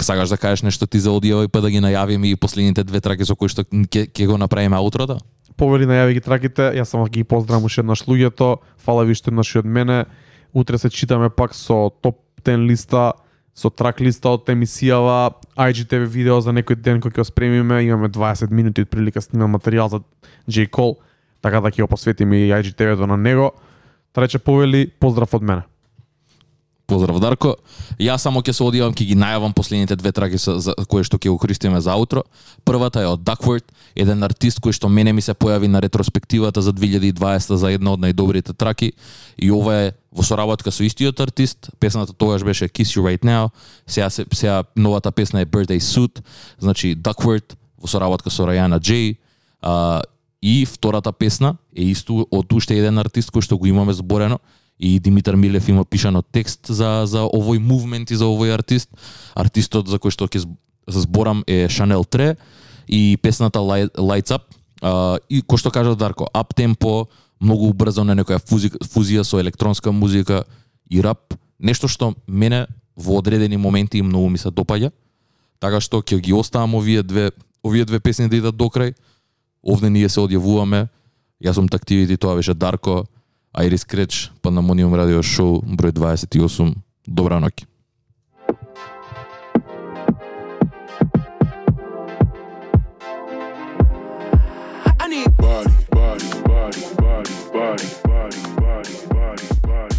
сакаш да кажеш нешто ти за одијава и па да ги најавиме и последните две траки со кои што ќе ќе го направиме аутрото? Повели најави ги траките, јас само ги поздравам уште еднаш луѓето. Фала ви што еднаш и од мене. Утре се читаме пак со топ 10 листа, со трак листа од емисијава, IGTV видео за некој ден кој ќе го спремиме, имаме 20 минути од прилика снимам материјал за J. Cole, така да ќе го посветиме и IGTV-то на него. Трече повели, поздрав од мене. Поздрав Дарко. Јас само ќе се одивам, ќе ги најавам последните две траки со, за кои што ќе го користиме за аутро. Првата е од Duckworth, еден артист кој што мене ми се појави на ретроспективата за 2020 за една од најдобрите траки и ова е во соработка со истиот артист. Песната тогаш беше Kiss You Right Now. Сега се сега новата песна е Birthday Suit, значи Duckworth во соработка со Раяна Джей. А, и втората песна е исто од уште еден артист кој што го имаме зборено и Димитар Милев има пишано текст за за овој мувмент и за овој артист. Артистот за кој што ќе зборам е Шанел Тре и песната Lights Up. А, и кој што кажа Дарко, ап темпо, многу брзо на некоја фузика, фузија со електронска музика и рап, нешто што мене во одредени моменти многу ми се допаѓа. Така што ќе ги оставам овие две овие две песни да идат до крај. Овде ние се одјавуваме. Јас сум Тактивити, тоа беше Дарко, Айрис Креч, Пандамониум радио шоу број 28. Добра ноќ. I need body, body, body, body, body, body, body.